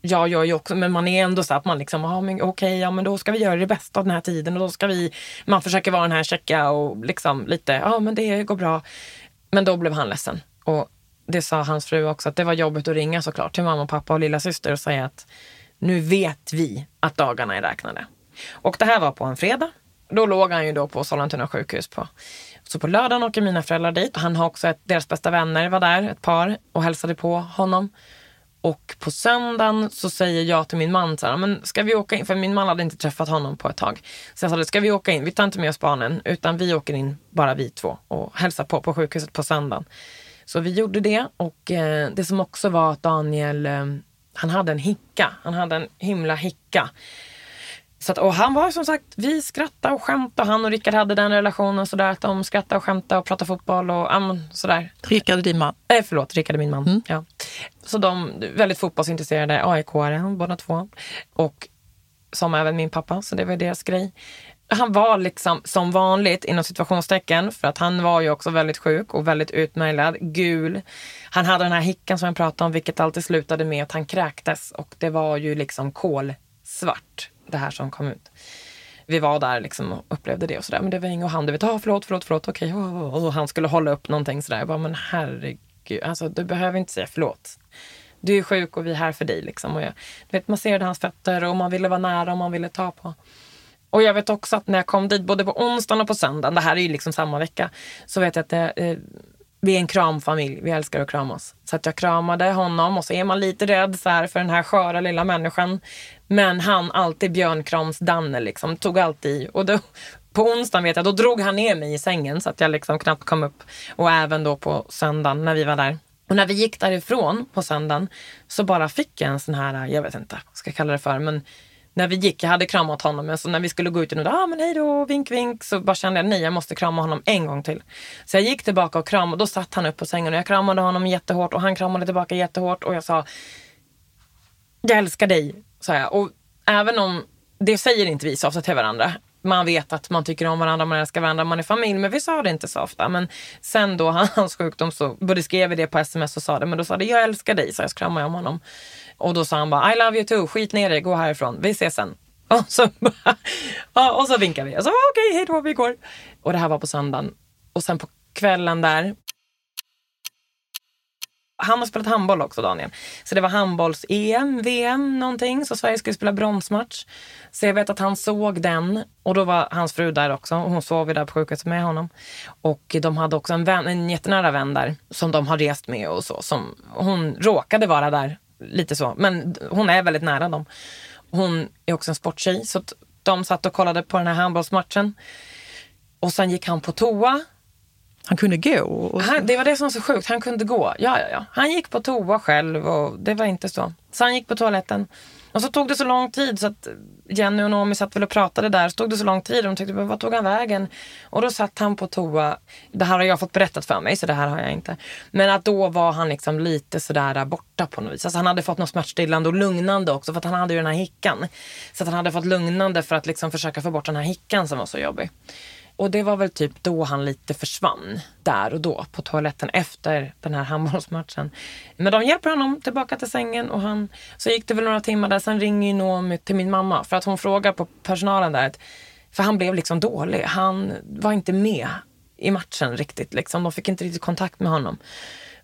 jag gör ju också, men man är ändå så att man liksom, ah, okej, okay, ja men då ska vi göra det bästa av den här tiden och då ska vi, man försöker vara den här checka och liksom lite, ja ah, men det går bra. Men då blev han ledsen. Och det sa hans fru också, att det var jobbigt att ringa såklart till mamma, pappa och lilla syster och säga att nu vet vi att dagarna är räknade. Och det här var på en fredag. Då låg han ju då på Sollentuna sjukhus. På. Så på lördagen åker mina föräldrar dit. Han har också ett, deras bästa vänner var där, ett par, och hälsade på honom. Och på söndagen så säger jag till min man så här, men ska vi åka in? För min man hade inte träffat honom på ett tag. Så jag sa, ska vi åka in? Vi tar inte med oss barnen utan vi åker in bara vi två och hälsar på på sjukhuset på söndagen. Så vi gjorde det och eh, det som också var att Daniel eh, han hade en hicka. Han hade en himla hicka. Så att, och han var som sagt, vi skrattade och skämtade. Han och Rickard hade den relationen sådär att de skrattade och skämtade och pratade fotboll och um, sådär. Rickard är din man? Eh, förlåt, Rickard är min man. Mm. Ja. Så de väldigt fotbollsintresserade, AIK-are båda två. Och som även min pappa, så det var deras grej. Han var liksom som vanligt inom situationstecken för att han var ju också väldigt sjuk och väldigt utmärglad, gul. Han hade den här hickan som jag pratade om vilket alltid slutade med att han kräktes och det var ju liksom kolsvart det här som kom ut. Vi var där liksom och upplevde det och sådär. Men det var inget och han, du vet, ah, förlåt, förlåt, förlåt, okej. Okay. Och han skulle hålla upp någonting sådär. Jag bara, men herregud, alltså du behöver inte säga förlåt. Du är sjuk och vi är här för dig liksom. Och jag, du vet, man ser hans fötter och man ville vara nära och man ville ta på. Och jag vet också att när jag kom dit, både på onsdagen och på söndagen, det här är ju liksom samma vecka, så vet jag att det, eh, vi är en kramfamilj, vi älskar att kramas. Så att jag kramade honom och så är man lite rädd så här för den här sköra lilla människan. Men han alltid björnkrams-Danne liksom, tog alltid i. Och då, på onsdagen vet jag, då drog han ner mig i sängen så att jag liksom knappt kom upp. Och även då på söndagen när vi var där. Och när vi gick därifrån på söndagen så bara fick jag en sån här, jag vet inte vad jag ska kalla det för, men när vi gick, jag hade kramat honom, men så när vi skulle gå ut och ah, men hej då, vink vink, så bara kände jag nej, jag måste krama honom en gång till. Så jag gick tillbaka och kramade, och då satt han upp på sängen och jag kramade honom jättehårt och han kramade tillbaka jättehårt och jag sa, jag älskar dig, sa jag. Och även om, det säger inte vi så ofta till varandra, man vet att man tycker om varandra, man älskar varandra, man är familj. Men vi sa det inte så ofta. Men sen då hans sjukdom så både skrev vi det på sms och sa det. Men då sa det, jag älskar dig, så jag kramade om honom. Och då sa han bara, I love you too, skit ner dig, gå härifrån, vi ses sen. Och så, och så vinkade vi. Och så okej, okay, hej då, vi går. Och det här var på söndagen. Och sen på kvällen där han har spelat handboll också, Daniel. Så det var handbolls-EM, VM någonting. Så Sverige skulle spela bronsmatch. Så jag vet att han såg den och då var hans fru där också. Och hon sov ju där på sjukhuset med honom. Och de hade också en, vän, en jättenära vän där som de har rest med och så. Som, hon råkade vara där, lite så. Men hon är väldigt nära dem. Hon är också en sporttjej. Så de satt och kollade på den här handbollsmatchen. Och sen gick han på toa han kunde gå? Och... Han, det var det som var så sjukt. Han kunde gå. Ja, ja, ja. Han gick på toa själv och det var inte så. Så han gick på toaletten. Och så tog det så lång tid så att Jenny och Naomi satt väl och pratade där. Så tog det så lång tid och de tyckte, men vad tog han vägen? Och då satt han på toa. Det här har jag fått berättat för mig så det här har jag inte. Men att då var han liksom lite sådär borta på något vis. Alltså han hade fått något smärtstillande och lugnande också för att han hade ju den här hickan. Så att han hade fått lugnande för att liksom försöka få bort den här hickan som var så jobbig. Och det var väl typ då han lite försvann. Där och då på toaletten efter den här handbollsmatchen. Men de hjälper honom tillbaka till sängen och han, så gick det väl några timmar där. Sen ringer ju Noomi till min mamma för att hon frågar på personalen där. För han blev liksom dålig. Han var inte med i matchen riktigt. Liksom. De fick inte riktigt kontakt med honom.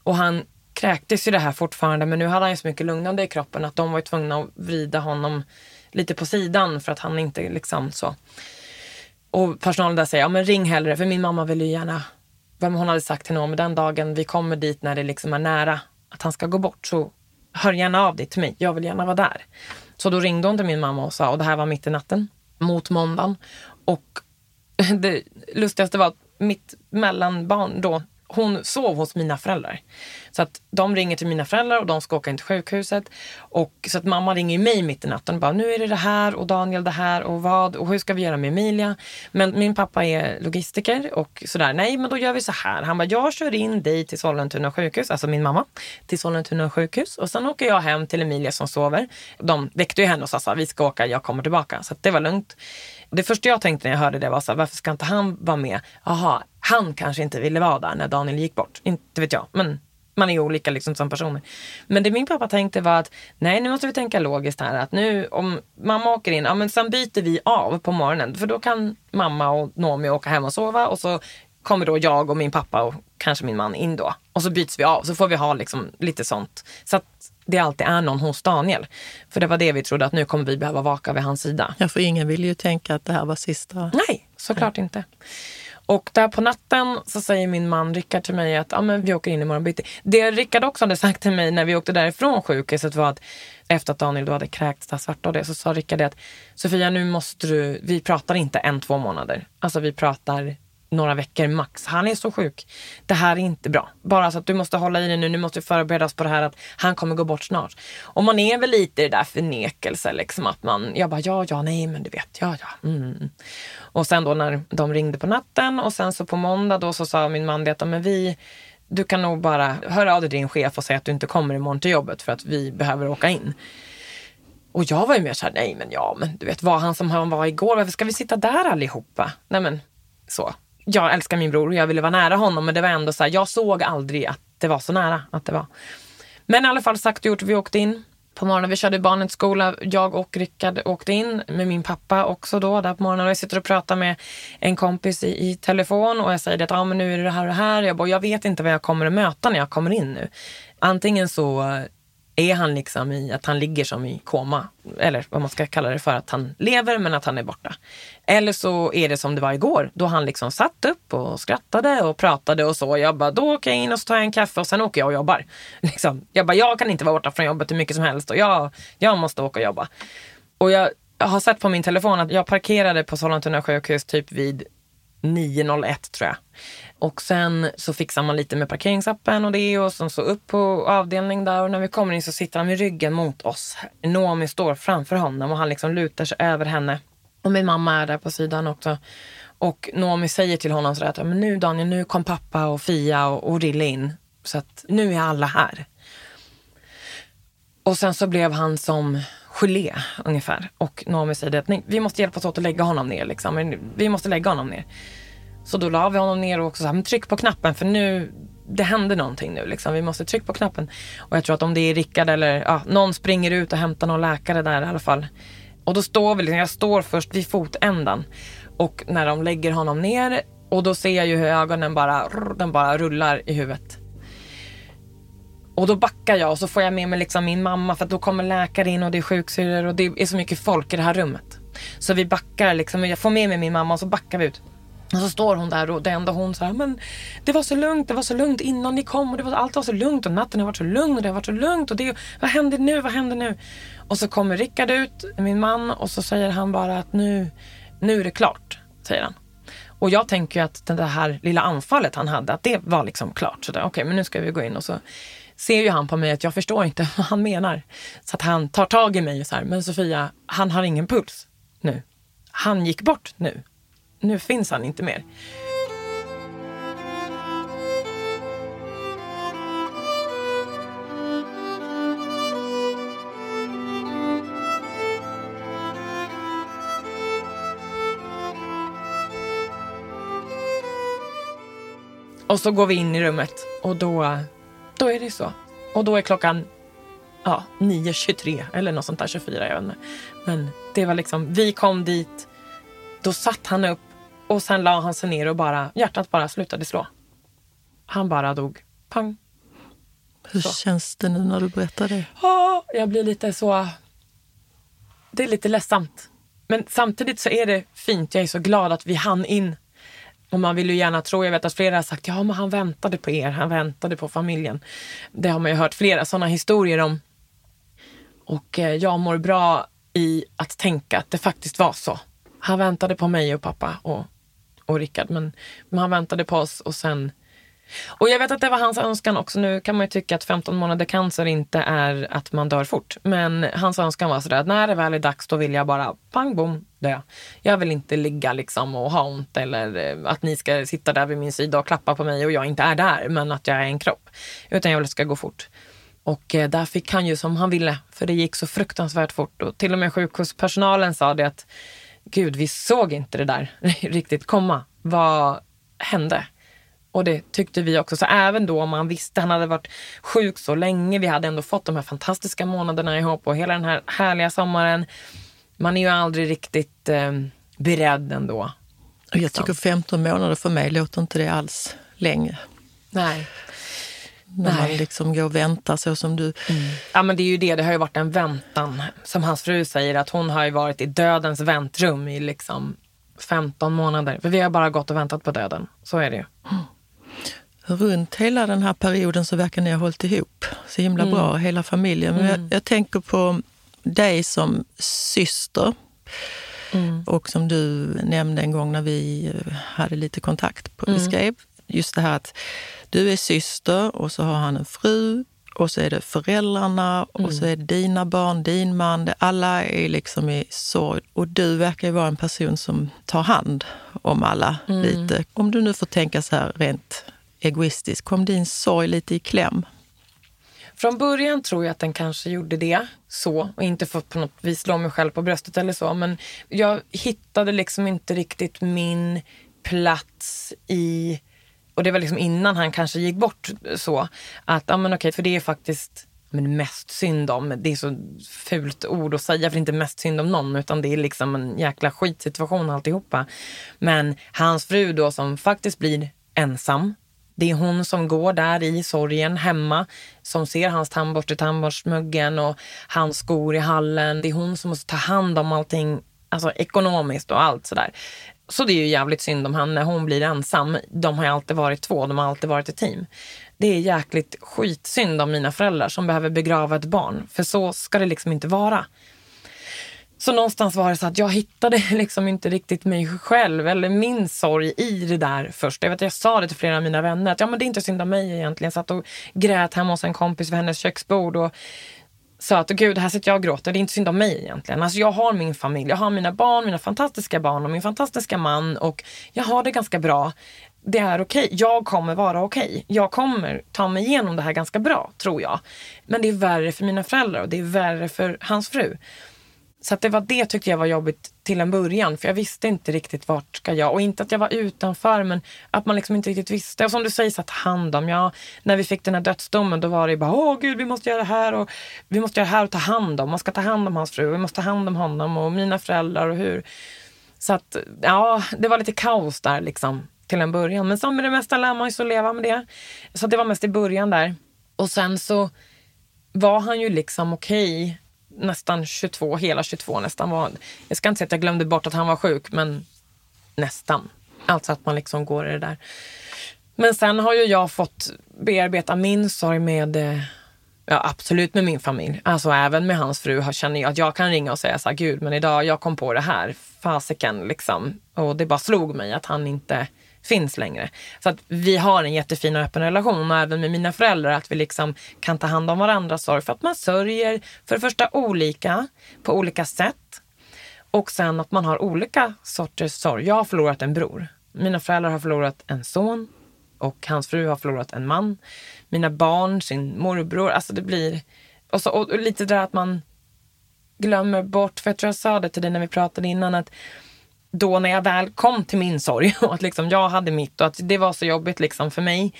Och han kräktes ju det här fortfarande men nu hade han ju så mycket lugnande i kroppen att de var tvungna att vrida honom lite på sidan för att han inte liksom så och personalen där säger, ja men ring hellre för min mamma vill ju gärna, hon hade sagt till honom, den dagen vi kommer dit när det liksom är nära att han ska gå bort så hör gärna av dig till mig, jag vill gärna vara där. Så då ringde hon till min mamma och sa, och det här var mitt i natten mot måndagen. Och det lustigaste var att mitt mellanbarn då hon sov hos mina föräldrar. Så att de ringer till mina föräldrar och de ska åka in till sjukhuset. Och, så att mamma ringer mig mitt i natten och bara, nu är det det här och Daniel det här och vad och hur ska vi göra med Emilia? Men min pappa är logistiker och sådär, nej men då gör vi så här. Han bara, jag kör in dig till Sollentuna sjukhus, alltså min mamma, till Sollentuna sjukhus och sen åker jag hem till Emilia som sover. De väckte ju henne och sa, vi ska åka, jag kommer tillbaka. Så det var lugnt. Det första jag tänkte när jag hörde det var så här, varför ska inte han vara med? Jaha, han kanske inte ville vara där när Daniel gick bort. Inte vet jag, men man är ju olika liksom som personer. Men det min pappa tänkte var att nej nu måste vi tänka logiskt här. Att nu om mamma åker in, ja men sen byter vi av på morgonen. För då kan mamma och Nomi åka hem och sova och så kommer då jag och min pappa och kanske min man in då. Och så byts vi av så får vi ha liksom lite sånt. Så att det alltid är någon hos Daniel. För det var det vi trodde att nu kommer vi behöva vaka vid hans sida. Ja, för ingen vill ju tänka att det här var sista. Nej, såklart Nej. inte. Och där på natten så säger min man Rickard till mig att ah, men vi åker in imorgon bitti. Det Rickard också hade sagt till mig när vi åkte därifrån sjukhuset var att efter att Daniel då hade kräkts där svarta och det så sa Rickard att Sofia nu måste du, vi pratar inte en, två månader. Alltså vi pratar några veckor max. Han är så sjuk. Det här är inte bra. Bara så att du måste hålla i dig nu. Nu måste förbereda oss på det här att han kommer gå bort snart. Och man är väl lite i det där förnekelse liksom att man, jag bara ja, ja, nej, men du vet, ja, ja. Mm. Och sen då när de ringde på natten och sen så på måndag då så sa min man det att men vi du kan nog bara höra av dig till din chef och säga att du inte kommer imorgon till jobbet för att vi behöver åka in. Och jag var ju mer såhär, nej men ja, men du vet, var han som han var igår, varför ska vi sitta där allihopa? Nej men så. Jag älskar min bror och jag ville vara nära honom, men det var ändå så här, jag såg aldrig att det var så nära att det var. Men i alla fall sagt och gjort, vi åkte in på morgonen. Vi körde barnet till skola. Jag och Rickard åkte in med min pappa också då där på morgonen. Och jag sitter och pratar med en kompis i, i telefon och jag säger att ah, men nu är det det här och det här. Jag bara, jag vet inte vad jag kommer att möta när jag kommer in nu. Antingen så är han liksom i att han ligger som i koma. Eller vad man ska kalla det för, att han lever men att han är borta. Eller så är det som det var igår, då han liksom satt upp och skrattade och pratade och så. Jag bara, då åker jag in och så tar jag en kaffe och sen åker jag och jobbar. Liksom. Jag bara, jag kan inte vara borta från jobbet hur mycket som helst och jag, jag måste åka och jobba. Och jag har sett på min telefon att jag parkerade på Sollentuna sjukhus typ vid 9.01 tror jag. Och sen så fixar man lite med parkeringsappen och det och sen så upp på avdelning där och när vi kommer in så sitter han med ryggen mot oss. Noomi står framför honom och han liksom lutar sig över henne. Och min mamma är där på sidan också. Och Noomi säger till honom sådär att men nu Daniel, nu kom pappa och Fia och, och Rille in. Så att nu är alla här. Och sen så blev han som gelé ungefär. Och Noomi säger att nej, vi måste hjälpas åt att lägga honom ner. Liksom. Vi måste lägga honom ner. Så då la vi honom ner och också så här, men tryck på knappen för nu, det händer någonting nu liksom. Vi måste trycka på knappen. Och jag tror att om det är Rickard eller ja, någon springer ut och hämtar någon läkare där i alla fall. Och då står vi, liksom, jag står först vid fotändan. Och när de lägger honom ner och då ser jag ju hur ögonen bara, den bara rullar i huvudet. Och då backar jag och så får jag med mig liksom min mamma för att då kommer läkare in och det är sjuksyrror och det är så mycket folk i det här rummet. Så vi backar liksom, jag får med mig min mamma och så backar vi ut. Och så står hon där och det enda hon säger, men det var så lugnt, det var så lugnt innan ni kom och det var, allt var så lugnt och natten har varit så lugn och det har varit så lugnt och det, vad händer nu, vad händer nu? Och så kommer Rickard ut, min man, och så säger han bara att nu, nu är det klart, säger han. Och jag tänker ju att det här lilla anfallet han hade, att det var liksom klart. Så okej, okay, men nu ska vi gå in och så ser ju han på mig att jag förstår inte vad han menar. Så att han tar tag i mig och så här, men Sofia, han har ingen puls nu. Han gick bort nu nu finns han inte mer. Och så går vi in i rummet och då, då är det så. Och då är klockan ja, 9.23 eller något sånt där, 24, jag vet inte. Men det var liksom, vi kom dit, då satt han upp och sen la han sig ner och bara, hjärtat bara slutade slå. Han bara dog. Pang. Hur så. känns det nu när du berättar det? Oh, jag blir lite så... Det är lite ledsamt. Men samtidigt så är det fint. Jag är så glad att vi hann in. Och man vill ju gärna tro, jag vet att flera har sagt, ja men han väntade på er, han väntade på familjen. Det har man ju hört flera sådana historier om. Och eh, jag mår bra i att tänka att det faktiskt var så. Han väntade på mig och pappa och och Rickard. Men, men han väntade på oss och sen och jag vet att det var hans önskan också. Nu kan man ju tycka att 15 månader cancer inte är att man dör fort. Men hans önskan var sådär att när det väl är dags då vill jag bara pang bom dö. Jag vill inte ligga liksom och ha ont eller eh, att ni ska sitta där vid min sida och klappa på mig och jag inte är där men att jag är en kropp. Utan jag vill att det ska gå fort. Och eh, där fick han ju som han ville för det gick så fruktansvärt fort. Och till och med sjukhuspersonalen sa det att gud, vi såg inte det där riktigt komma. Vad hände? Och det tyckte vi också. Så även då om man visste, han hade varit sjuk så länge, vi hade ändå fått de här fantastiska månaderna ihop och hela den här härliga sommaren. Man är ju aldrig riktigt eh, beredd ändå. Liksom. Jag tycker 15 månader för mig låter inte det alls länge. Nej. När Nej. man liksom går och väntar så som du. Mm. Ja men det är ju det, det har ju varit en väntan. Som hans fru säger att hon har ju varit i dödens väntrum i liksom 15 månader. För vi har bara gått och väntat på döden. Så är det ju. Mm. Runt hela den här perioden så verkar ni ha hållit ihop så himla mm. bra, hela familjen. Men jag, mm. jag tänker på dig som syster. Mm. Och som du nämnde en gång när vi hade lite kontakt, på, mm. vi skrev, just det här att du är syster och så har han en fru och så är det föräldrarna mm. och så är det dina barn, din man. Alla är liksom i sorg. Och du verkar ju vara en person som tar hand om alla mm. lite. Om du nu får tänka så här rent egoistiskt, kom din sorg lite i kläm? Från början tror jag att den kanske gjorde det så och inte för att på något vis slå mig själv på bröstet eller så. Men jag hittade liksom inte riktigt min plats i och det var liksom innan han kanske gick bort så. Att, ja men okej, för det är faktiskt men mest synd om. Det är så fult ord att säga för det är inte mest synd om någon utan det är liksom en jäkla skitsituation alltihopa. Men hans fru då som faktiskt blir ensam. Det är hon som går där i sorgen hemma, som ser hans tandborste i tandborstmuggen och hans skor i hallen. Det är hon som måste ta hand om allting alltså ekonomiskt och allt sådär. Så det är ju jävligt synd om han när hon blir ensam. De har ju alltid varit två, de har alltid varit ett team. Det är jäkligt skitsynd om mina föräldrar som behöver begrava ett barn. För så ska det liksom inte vara. Så någonstans var det så att jag hittade liksom inte riktigt mig själv eller min sorg i det där först. Jag, vet, jag sa det till flera av mina vänner att ja, men det är inte synd om mig egentligen. Jag satt och grät hemma hos en kompis vid hennes köksbord och sa att gud, här sitter jag och gråter. Det är inte synd om mig egentligen. Alltså jag har min familj, jag har mina barn, mina fantastiska barn och min fantastiska man och jag har det ganska bra. Det är okej. Okay. Jag kommer vara okej. Okay. Jag kommer ta mig igenom det här ganska bra, tror jag. Men det är värre för mina föräldrar och det är värre för hans fru. Så att det var det tyckte jag var jobbigt till en början. För jag visste inte riktigt vart ska jag. Och inte att jag var utanför men att man liksom inte riktigt visste. Och som du säger, så att hand om. Ja, när vi fick den här dödsdomen då var det bara åh gud vi måste göra det här och vi måste göra det här och ta hand om. Man ska ta hand om hans fru. Vi måste ta hand om honom och mina föräldrar och hur. Så att ja, det var lite kaos där liksom till en början. Men som med det mesta lär man ju så leva med det. Så det var mest i början där. Och sen så var han ju liksom okej. Nästan 22, hela 22 nästan var. Jag ska inte säga att jag glömde bort att han var sjuk, men nästan. Alltså att man liksom går i det där. Men sen har ju jag fått bearbeta min sorg med eh, Ja, absolut med min familj. Alltså även med hans fru känner jag att jag kan ringa och säga så här, gud men idag jag kom på det här, fasiken liksom. Och det bara slog mig att han inte finns längre. Så att vi har en jättefin och öppen relation och även med mina föräldrar att vi liksom kan ta hand om varandras sorg för att man sörjer för det första olika på olika sätt och sen att man har olika sorters sorg. Jag har förlorat en bror. Mina föräldrar har förlorat en son och hans fru har förlorat en man. Mina barn sin morbror. Alltså det blir... Och, så, och lite där att man glömmer bort, för jag tror jag sa det till dig när vi pratade innan, att då när jag väl kom till min sorg och att liksom jag hade mitt och att det var så jobbigt liksom för mig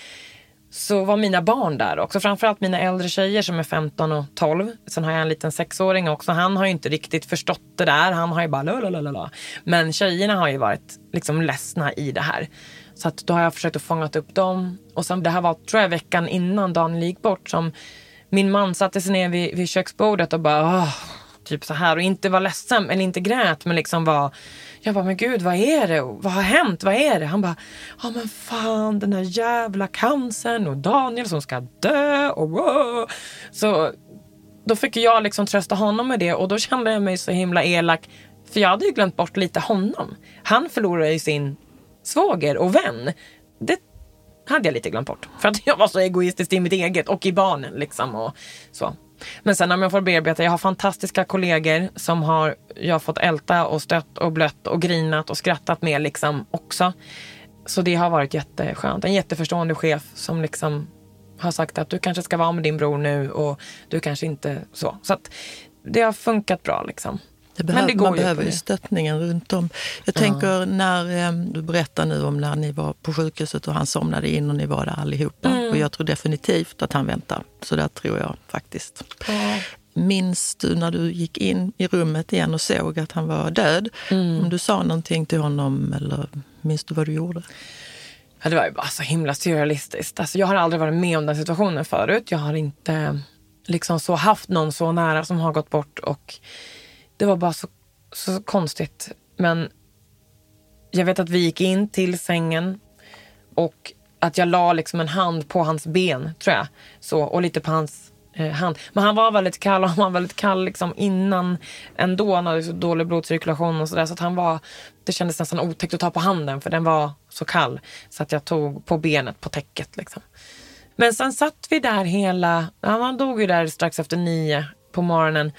så var mina barn där också. Framförallt mina äldre tjejer som är 15 och 12. Sen har jag en liten sexåring också. Han har ju inte riktigt förstått det där. Han har ju bara lalalala. Men tjejerna har ju varit liksom ledsna i det här. Så att då har jag försökt att fånga upp dem. Och sen det här var tror jag veckan innan Daniel gick bort som min man satte sig ner vid, vid köksbordet och bara Åh, typ så här och inte var ledsen eller inte grät men liksom var jag bara, men gud vad är det? Vad har hänt? Vad är det? Han bara, ja men fan den här jävla cancern och Daniel som ska dö och wow. Så då fick jag liksom trösta honom med det och då kände jag mig så himla elak. För jag hade ju glömt bort lite honom. Han förlorade ju sin svåger och vän. Det hade jag lite glömt bort. För att jag var så egoistisk i mitt eget och i barnen liksom. Och så. Men sen om jag får bearbeta, jag har fantastiska kollegor som har jag har fått älta och stött och blött och grinat och skrattat med liksom också. Så det har varit jätteskönt. En jätteförstående chef som liksom har sagt att du kanske ska vara med din bror nu och du kanske inte så. Så att det har funkat bra liksom. Det behöv, Men det man behöver ju stöttningen runt om. Jag ja. tänker när um, du berättar nu om när ni var på sjukhuset och han somnade in och ni var där allihopa. Mm. Och jag tror definitivt att han väntar. Så där tror jag faktiskt. Ja. Minns du när du gick in i rummet igen och såg att han var död? Mm. Om du sa någonting till honom eller minns du vad du gjorde? Ja, det var ju bara så himla surrealistiskt. Alltså, jag har aldrig varit med om den situationen förut. Jag har inte liksom så haft någon så nära som har gått bort. och det var bara så, så konstigt. Men jag vet att vi gick in till sängen och att jag la liksom en hand på hans ben, tror jag. Så, och lite på hans eh, hand. Men han var väldigt kall och han var väldigt kall liksom innan ändå. Han hade så dålig blodcirkulation och sådär. Så att han var, det kändes nästan otäckt att ta på handen för den var så kall. Så att jag tog på benet på täcket. Liksom. Men sen satt vi där hela, han dog ju där strax efter nio på morgonen.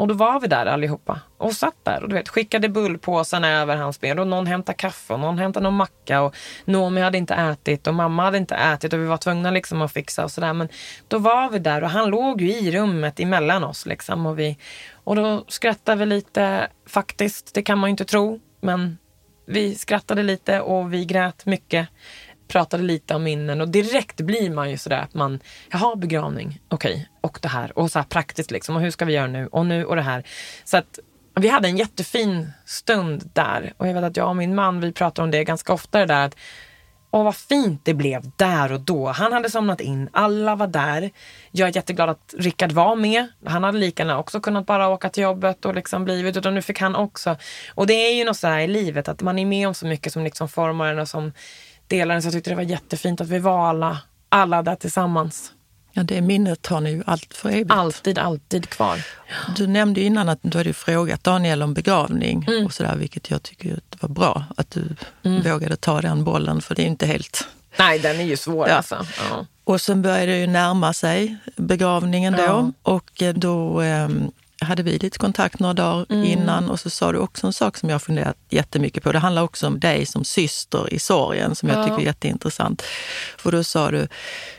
Och då var vi där allihopa och satt där och du vet, skickade bullpåsarna över hans ben och någon hämtade kaffe och någon hämtade någon macka och Noomi hade inte ätit och mamma hade inte ätit och vi var tvungna liksom att fixa och sådär. Men då var vi där och han låg ju i rummet emellan oss liksom och, vi, och då skrattade vi lite faktiskt. Det kan man ju inte tro, men vi skrattade lite och vi grät mycket pratade lite om minnen och direkt blir man ju sådär att man, jaha begravning, okej, okay. och det här och så här praktiskt liksom och hur ska vi göra nu och nu och det här. Så att vi hade en jättefin stund där och jag vet att jag och min man, vi pratar om det ganska ofta det där att Åh, vad fint det blev där och då. Han hade somnat in, alla var där. Jag är jätteglad att Rickard var med. Han hade lika gärna också kunnat bara åka till jobbet och liksom blivit, utan nu fick han också. Och det är ju något så här i livet, att man är med om så mycket som liksom formar en och som delaren. Så jag tyckte det var jättefint att vi var alla, alla där tillsammans. Ja, det minnet har ni ju allt för evigt. Alltid, alltid kvar. Du nämnde innan att du hade frågat Daniel om begravning mm. och sådär, vilket jag tycker var bra att du mm. vågade ta den bollen, för det är inte helt... Nej, den är ju svår ja. alltså. Ja. Och sen började det ju närma sig begravningen då ja. och då um, hade vi lite kontakt några dagar mm. innan och så sa du också en sak som jag funderat jättemycket på. Det handlar också om dig som syster i sorgen som jag tycker är jätteintressant. För då sa du,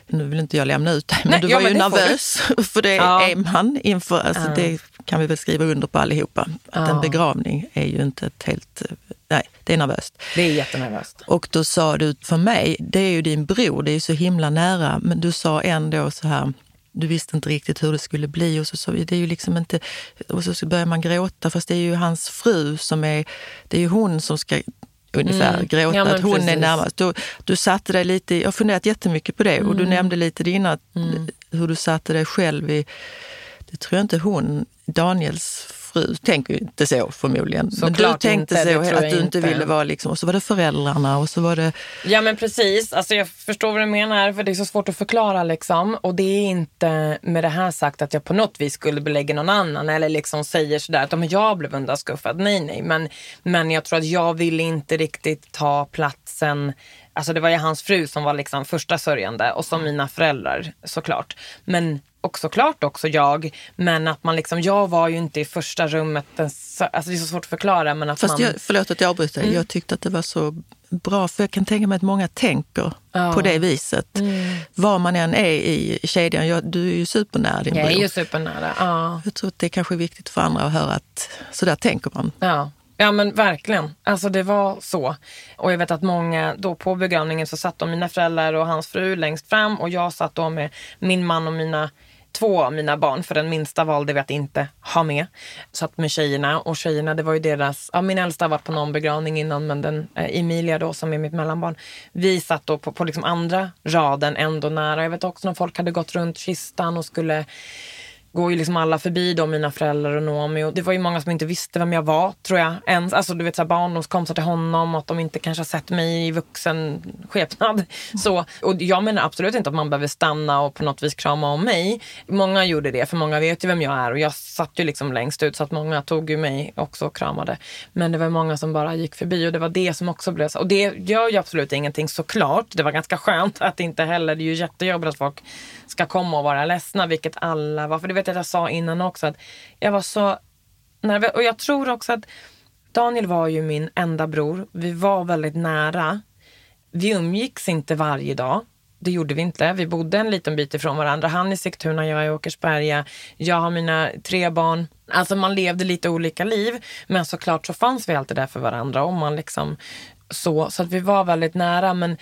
nu vill inte jag lämna ut dig, men Nej, du var ja, ju nervös. För det ja. är man inför, alltså ja. det kan vi väl skriva under på allihopa. Att en begravning är ju inte ett helt Nej, det är nervöst. Det är jättenervöst. Och då sa du, för mig, det är ju din bror, det är ju så himla nära, men du sa ändå så här, du visste inte riktigt hur det skulle bli och så vi, det är ju liksom inte... Och så börjar man gråta fast det är ju hans fru som är... Det är ju hon som ska ungefär mm. gråta, ja, att hon precis. är närmast. Du, du satte dig lite, jag har funderat jättemycket på det mm. och du mm. nämnde lite innan mm. hur du satte dig själv i, det tror jag inte hon, Daniels fru tänker ju inte så förmodligen. Så men du tänkte inte, så att du inte ville vara liksom, och så var det föräldrarna och så var det... Ja men precis, alltså jag förstår vad du menar för det är så svårt att förklara liksom. Och det är inte med det här sagt att jag på något vis skulle belägga någon annan eller liksom säger sådär att jag blev undanskuffad. Nej nej, men, men jag tror att jag ville inte riktigt ta platsen Alltså det var ju hans fru som var liksom första sörjande och så mina föräldrar såklart. Men och såklart också jag. Men att man liksom, jag var ju inte i första rummet. Alltså det är så svårt att förklara. Men att Fast man... jag, förlåt att jag avbryter. Mm. Jag tyckte att det var så bra. För jag kan tänka mig att många tänker ja. på det viset. Mm. Var man än är i kedjan. Jag, du är ju supernära din bror. Jag är ju supernära, ja. Jag tror att det är kanske är viktigt för andra att höra att så där tänker man. Ja. Ja men verkligen. Alltså det var så. Och jag vet att många, då på begravningen så satt de mina föräldrar och hans fru längst fram och jag satt då med min man och mina två av mina barn, för den minsta valde vi att inte ha med. Satt med tjejerna och tjejerna, det var ju deras, ja min äldsta har varit på någon begravning innan men den eh, Emilia då som är mitt mellanbarn. Vi satt då på, på liksom andra raden ändå nära. Jag vet också när folk hade gått runt kistan och skulle går ju liksom alla förbi då, mina föräldrar och Noomi. Och det var ju många som inte visste vem jag var, tror jag. Ens, alltså du vet så barndomskompisar till honom, att de inte kanske har sett mig i vuxen skepnad. Så, och jag menar absolut inte att man behöver stanna och på något vis krama om mig. Många gjorde det, för många vet ju vem jag är och jag satt ju liksom längst ut så att många tog ju mig också och kramade. Men det var många som bara gick förbi och det var det som också blev så. Och det gör ju absolut ingenting såklart. Det var ganska skönt att inte heller, det är ju jättejobbigt att folk ska komma och vara ledsna, vilket alla var. För det vet jag att jag sa innan också, att jag var så nervös. Och jag tror också att Daniel var ju min enda bror. Vi var väldigt nära. Vi umgicks inte varje dag. Det gjorde vi inte. Vi bodde en liten bit ifrån varandra. Han i Sigtuna, jag i Åkersberga. Jag har mina tre barn. Alltså man levde lite olika liv. Men såklart så fanns vi alltid där för varandra. Och man liksom så, så att vi var väldigt nära. Men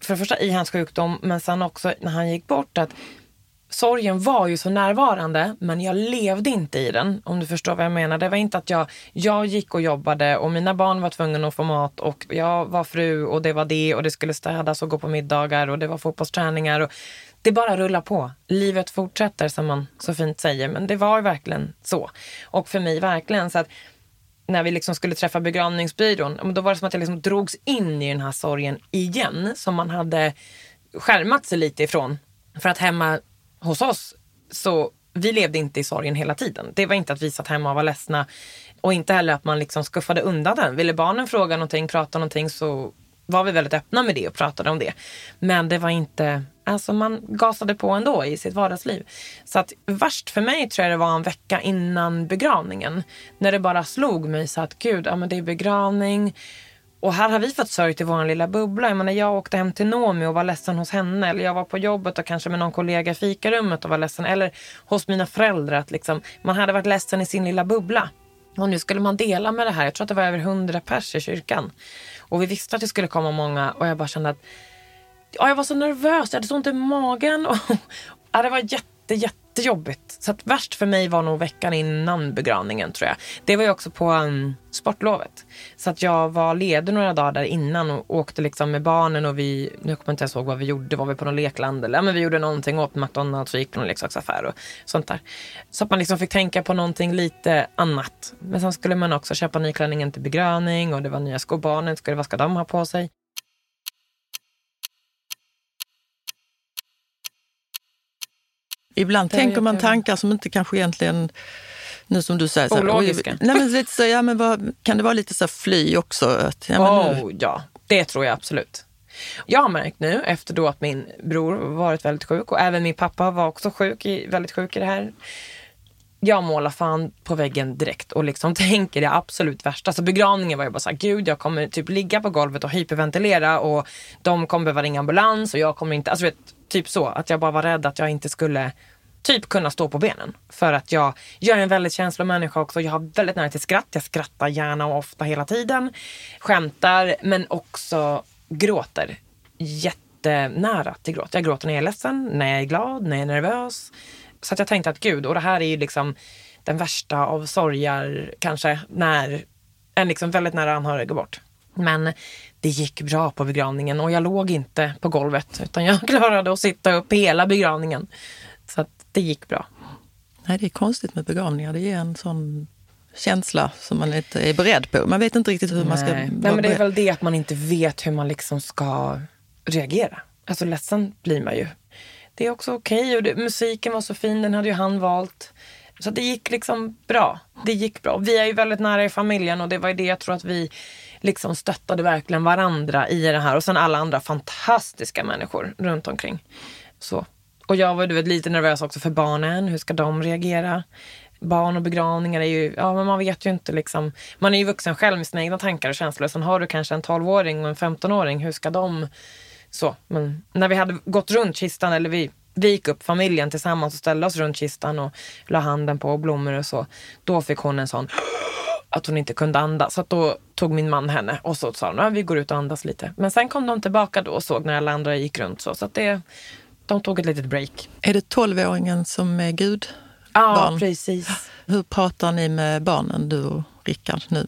för det första i hans sjukdom, men sen också när han gick bort, att sorgen var ju så närvarande, men jag levde inte i den. Om du förstår vad jag menar. Det var inte att jag, jag gick och jobbade och mina barn var tvungna att få mat och jag var fru och det var det och det skulle städas och gå på middagar och det var fotbollsträningar. Och det bara rullar på. Livet fortsätter som man så fint säger, men det var verkligen så. Och för mig verkligen så att när vi liksom skulle träffa begravningsbyrån, då var det som att jag liksom drogs in i den här sorgen igen som man hade skärmat sig lite ifrån. För att hemma hos oss Så vi levde inte i sorgen hela tiden. Det var inte att vi satt hemma och var ledsna. Och inte heller att man liksom skuffade undan den. Ville barnen fråga någonting, prata någonting så var vi väldigt öppna med det och pratade om det. Men det var inte, alltså man gasade på ändå i sitt vardagsliv. Så att värst för mig tror jag det var en vecka innan begravningen. När det bara slog mig så att gud, ja men det är begravning. Och här har vi fått sörjt i vår lilla bubbla. Jag menar, jag åkte hem till Nomi och var ledsen hos henne. Eller jag var på jobbet och kanske med någon kollega i fikarummet och var ledsen. Eller hos mina föräldrar. Att liksom, man hade varit ledsen i sin lilla bubbla. Och nu skulle man dela med det här. Jag tror att det var över hundra pers i kyrkan. Och vi visste att det skulle komma många och jag bara kände att ja, jag var så nervös. Jag hade så ont i magen. Och, ja, det var jätte, jättejobbigt. Så att värst för mig var nog veckan innan begravningen tror jag. Det var ju också på um, sportlovet. Så att jag var ledig några dagar där innan och åkte liksom med barnen och vi, nu kommer jag inte ens ihåg vad vi gjorde, var vi på någon lekland eller ja, men vi gjorde någonting, åt McDonalds och gick på någon leksaksaffär och sånt där. Så att man liksom fick tänka på någonting lite annat. Men sen skulle man också köpa nyklänningen till begravning och det var nya skor. Barnen skulle, vad ska de ha på sig? Ibland tänker man tankar som inte kanske egentligen nu som du säger. Ologiska. nej, men lite så, ja, men vad, kan det vara lite så fly också? Att, ja, oh, ja, det tror jag absolut. Jag har märkt nu efter då att min bror varit väldigt sjuk och även min pappa var också sjuk, väldigt sjuk i det här. Jag målar fan på väggen direkt och liksom tänker det absolut värsta. Alltså begravningen var jag bara såhär, gud jag kommer typ ligga på golvet och hyperventilera och de kommer behöva ringa ambulans och jag kommer inte, alltså vet, typ så. Att jag bara var rädd att jag inte skulle typ kunna stå på benen. För att jag, jag är en väldigt känslomänniska också. Jag har väldigt nära till skratt. Jag skrattar gärna och ofta hela tiden. Skämtar men också gråter. Jättenära till gråt. Jag gråter när jag är ledsen, när jag är glad, när jag är nervös. Så att jag tänkte att gud, och det här är ju liksom den värsta av sorger kanske när en liksom väldigt nära anhörig går bort. Men det gick bra på begravningen och jag låg inte på golvet utan jag klarade att sitta upp hela begravningen. Så att det gick bra. Nej, det är konstigt med begravningar. Det ger en sån känsla som man inte är beredd på. Man vet inte riktigt hur Nej. man ska... Nej, men det är väl det att man inte vet hur man liksom ska reagera. Alltså ledsen blir man ju. Det är också okej okay. och musiken var så fin, den hade ju han valt. Så det gick liksom bra. Det gick bra. Vi är ju väldigt nära i familjen och det var ju det jag tror att vi liksom stöttade verkligen varandra i det här. Och sen alla andra fantastiska människor runt omkring. Så. Och jag var du vet, lite nervös också för barnen. Hur ska de reagera? Barn och begravningar är ju, ja men man vet ju inte liksom. Man är ju vuxen själv med sina egna tankar och känslor. Sen har du kanske en 12-åring och en 15-åring. Hur ska de... Så, men när vi hade gått runt kistan, eller vi, vi gick upp familjen tillsammans och ställde oss runt kistan och la handen på blommor och så. Då fick hon en sån att hon inte kunde andas. Så då tog min man henne och så sa hon, vi går ut och andas lite. Men sen kom de tillbaka då och såg när alla andra gick runt. Så, så att det, de tog ett litet break. Är det tolvåringen som är Gud? Ja, barn? precis. Hur pratar ni med barnen, du och Rickard, nu?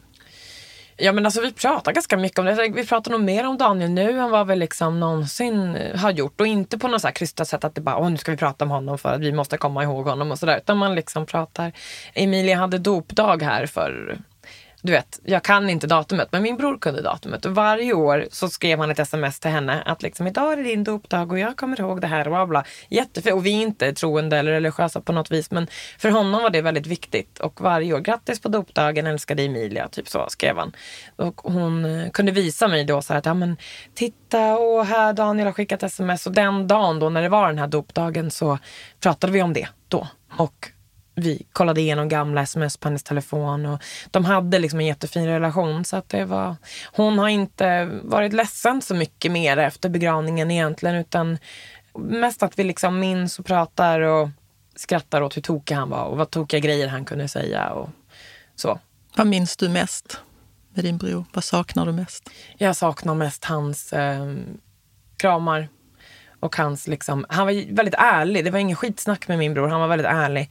Ja men alltså vi pratar ganska mycket om det. Vi pratar nog mer om Daniel nu än vad vi liksom någonsin eh, har gjort. Och inte på något så här krystat sätt att det bara, åh nu ska vi prata om honom för att vi måste komma ihåg honom och sådär. Utan man liksom pratar. Emilia hade dopdag här för du vet, jag kan inte datumet, men min bror kunde datumet. Och varje år så skrev han ett sms till henne att liksom idag är det din dopdag och jag kommer ihåg det här bla bla. Jättefint. Och vi är inte troende eller religiösa på något vis, men för honom var det väldigt viktigt. Och varje år, grattis på dopdagen älskade Emilia, typ så skrev han. Och hon eh, kunde visa mig då så här att, ja men titta, och här Daniel har skickat sms. Och den dagen då när det var den här dopdagen så pratade vi om det då. Och vi kollade igenom gamla sms på hennes telefon och de hade liksom en jättefin relation. Så att det var, hon har inte varit ledsen så mycket mer efter begravningen egentligen utan mest att vi liksom minns och pratar och skrattar åt hur tokig han var och vad tokiga grejer han kunde säga och så. Vad minns du mest med din bror? Vad saknar du mest? Jag saknar mest hans eh, kramar, och hans liksom, han var väldigt ärlig. Det var ingen skitsnack med min bror. Han var väldigt ärlig.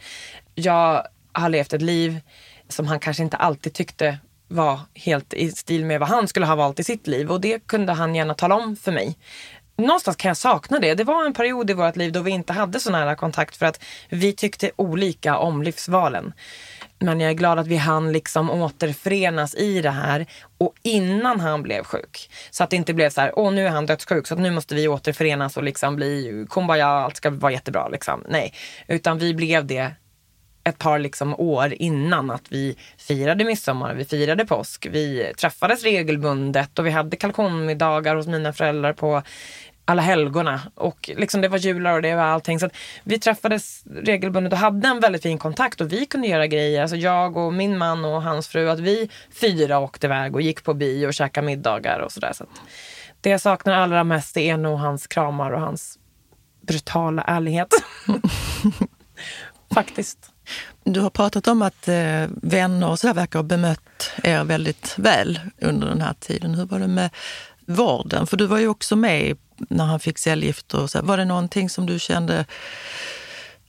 Jag har levt ett liv som han kanske inte alltid tyckte var helt i stil med vad han skulle ha valt i sitt liv. Och det kunde han gärna tala om för mig. Någonstans kan jag sakna det. Det var en period i vårt liv då vi inte hade så nära kontakt för att vi tyckte olika om livsvalen. Men jag är glad att vi hann liksom återförenas i det här och innan han blev sjuk. Så att det inte blev så här, åh nu är han dödssjuk så nu måste vi återförenas och liksom bli kumbaya, allt ska vara jättebra. Liksom. Nej, utan vi blev det ett par liksom år innan att vi firade midsommar, vi firade påsk, vi träffades regelbundet och vi hade kalkonmiddagar hos mina föräldrar på alla helgorna och liksom det var jular och det var allting. Så vi träffades regelbundet och hade en väldigt fin kontakt och vi kunde göra grejer. Alltså jag och min man och hans fru, att vi fyra åkte iväg och gick på bio och käkade middagar och sådär. Så det jag saknar allra mest är nog hans kramar och hans brutala ärlighet. Faktiskt. Du har pratat om att eh, vänner och så där verkar ha bemött er väldigt väl under den här tiden. Hur var det med vården? För du var ju också med när han fick cellgifter. så. Var det någonting som du kände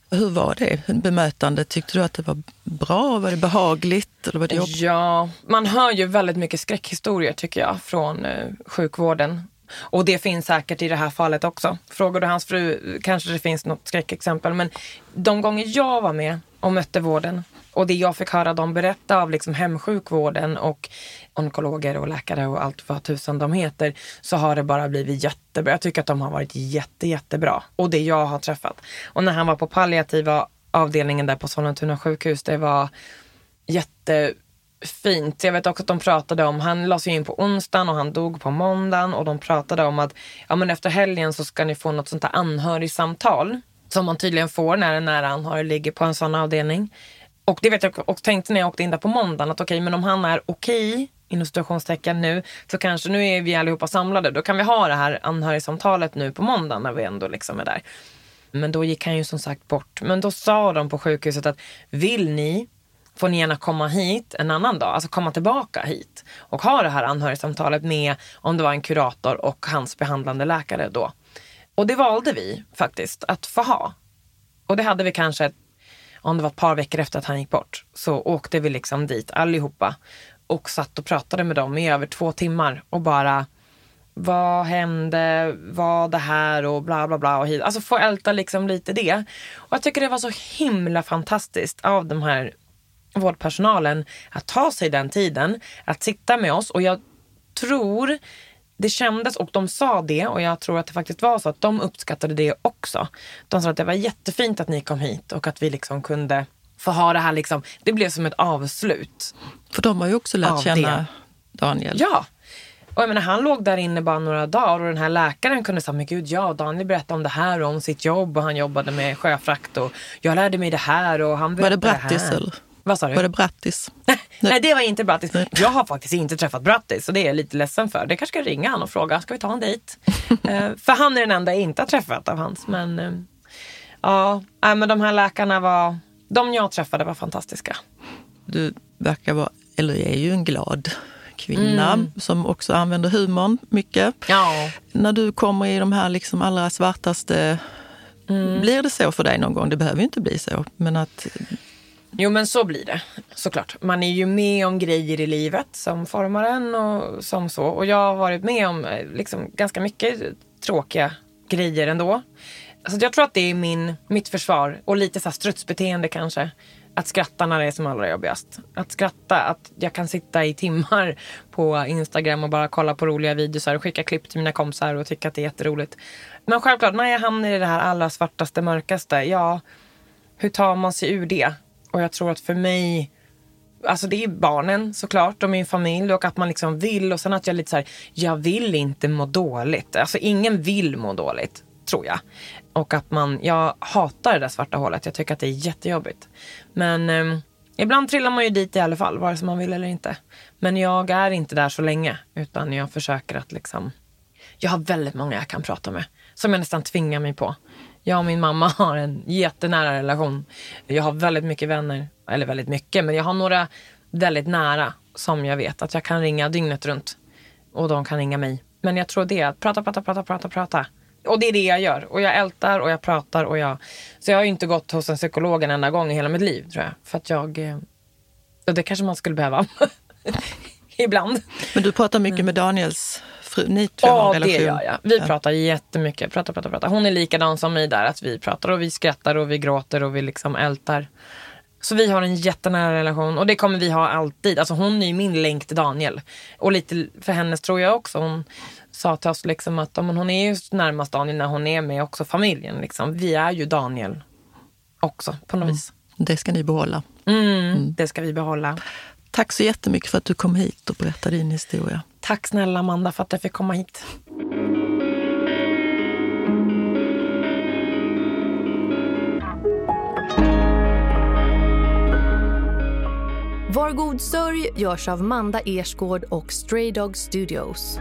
hur var det bemötandet? Tyckte du att det var bra? Var det behagligt? Eller var det ja, man hör ju väldigt mycket skräckhistorier tycker jag från eh, sjukvården. Och det finns säkert i det här fallet också. Frågar du hans fru kanske det finns något skräckexempel. Men de gånger jag var med och mötte vården och det jag fick höra dem berätta av liksom hemsjukvården och onkologer och läkare och allt vad tusan de heter så har det bara blivit jättebra. Jag tycker att de har varit jätte, jättebra. Och det jag har träffat. Och när han var på palliativa avdelningen där på Sollentuna sjukhus, det var jättefint. Jag vet också att de pratade om, han lades ju in på onsdagen och han dog på måndagen och de pratade om att ja, men efter helgen så ska ni få något sånt där anhörigsamtal som man tydligen får när en nära anhörig ligger på en sån avdelning. Och det vet jag och tänkte när jag åkte in där på måndagen att okej, okay, men om han är okej okay, inom situationstecken nu, så kanske nu är vi allihopa samlade. Då kan vi ha det här anhörigsamtalet nu på måndagen när vi ändå liksom är där. Men då gick han ju som sagt bort. Men då sa de på sjukhuset att vill ni får ni gärna komma hit en annan dag, alltså komma tillbaka hit och ha det här anhörigsamtalet med om det var en kurator och hans behandlande läkare då. Och det valde vi faktiskt att få ha. Och det hade vi kanske om det var ett par veckor efter att han gick bort, så åkte vi liksom dit allihopa och satt och pratade med dem i över två timmar och bara vad hände, vad det här och bla bla bla. Och hit. Alltså få älta liksom lite det. Och jag tycker det var så himla fantastiskt av de här vårdpersonalen att ta sig den tiden, att sitta med oss. Och jag tror det kändes och de sa det och jag tror att det faktiskt var så att de uppskattade det också. De sa att det var jättefint att ni kom hit och att vi liksom kunde få ha det här liksom. Det blev som ett avslut. För de har ju också lärt känna det. Daniel. Ja. Och jag menar, han låg där inne bara några dagar och den här läkaren kunde säga, men gud ja, Daniel berättade om det här och om sitt jobb och han jobbade med sjöfrakt och jag lärde mig det här och han berättade Var det Brattis eller? Vad sa du? Var det Brattis? Nej, det var inte Brattis. Jag har faktiskt inte träffat Brattis och det är jag lite ledsen för. Det kanske ska ringa han och fråga, ska vi ta en dejt? uh, för han är den enda jag inte har träffat av hans. Men uh, ja, men de här läkarna var, de jag träffade var fantastiska. Du verkar vara, eller är ju en glad kvinna mm. som också använder humorn mycket. Ja. När du kommer i de här liksom allra svartaste Mm. Blir det så för dig någon gång? Det behöver ju inte bli så. Men att Jo men så blir det såklart. Man är ju med om grejer i livet som formar en och som så. Och jag har varit med om eh, liksom, ganska mycket tråkiga grejer ändå. Så jag tror att det är min, mitt försvar och lite så här strutsbeteende kanske. Att skratta när det är som allra jobbigast. Att skratta, att jag kan sitta i timmar på Instagram och bara kolla på roliga videos och skicka klipp till mina kompisar och tycka att det är jätteroligt. Men självklart, när jag hamnar i det här allra svartaste, mörkaste, ja, hur tar man sig ur det? Och jag tror att för mig, alltså det är barnen såklart och min familj och att man liksom vill och sen att jag lite så här, jag vill inte må dåligt. Alltså ingen vill må dåligt, tror jag. Och att man, jag hatar det där svarta hålet. Jag tycker att det är jättejobbigt. Men eh, ibland trillar man ju dit i alla fall, vare sig man vill eller inte. Men jag är inte där så länge, utan jag försöker att liksom, jag har väldigt många jag kan prata med. Som jag nästan tvingar mig på. Jag och min mamma har en jättenära relation. Jag har väldigt mycket vänner, eller väldigt mycket, men jag har några väldigt nära som jag vet att jag kan ringa dygnet runt. Och de kan ringa mig. Men jag tror det är att prata, prata, prata, prata, prata. Och det är det jag gör. Och jag ältar och jag pratar och jag... Så jag har ju inte gått hos en psykolog en enda gång i hela mitt liv tror jag. För att jag... Eh, och det kanske man skulle behöva. Ibland. Men du pratar mycket med Daniels fru, ni ja, relation? Ja, det gör jag. Vi ja. pratar jättemycket. Pratar, pratar, pratar. Hon är likadan som mig där. Att vi pratar och vi skrattar och vi gråter och vi liksom ältar. Så vi har en jättenära relation och det kommer vi ha alltid. Alltså hon är ju min länk till Daniel. Och lite för hennes tror jag också. Hon sa till oss liksom att men hon är ju närmast Daniel när hon är med också familjen. Liksom. Vi är ju Daniel också på något mm. vis. Det ska ni behålla. Mm, mm. Det ska vi behålla. Tack så jättemycket för att du kom hit och berättade din historia. Tack snälla Amanda för att jag fick komma hit. Var god sörj görs av Manda Ersgård och Stray Dog Studios.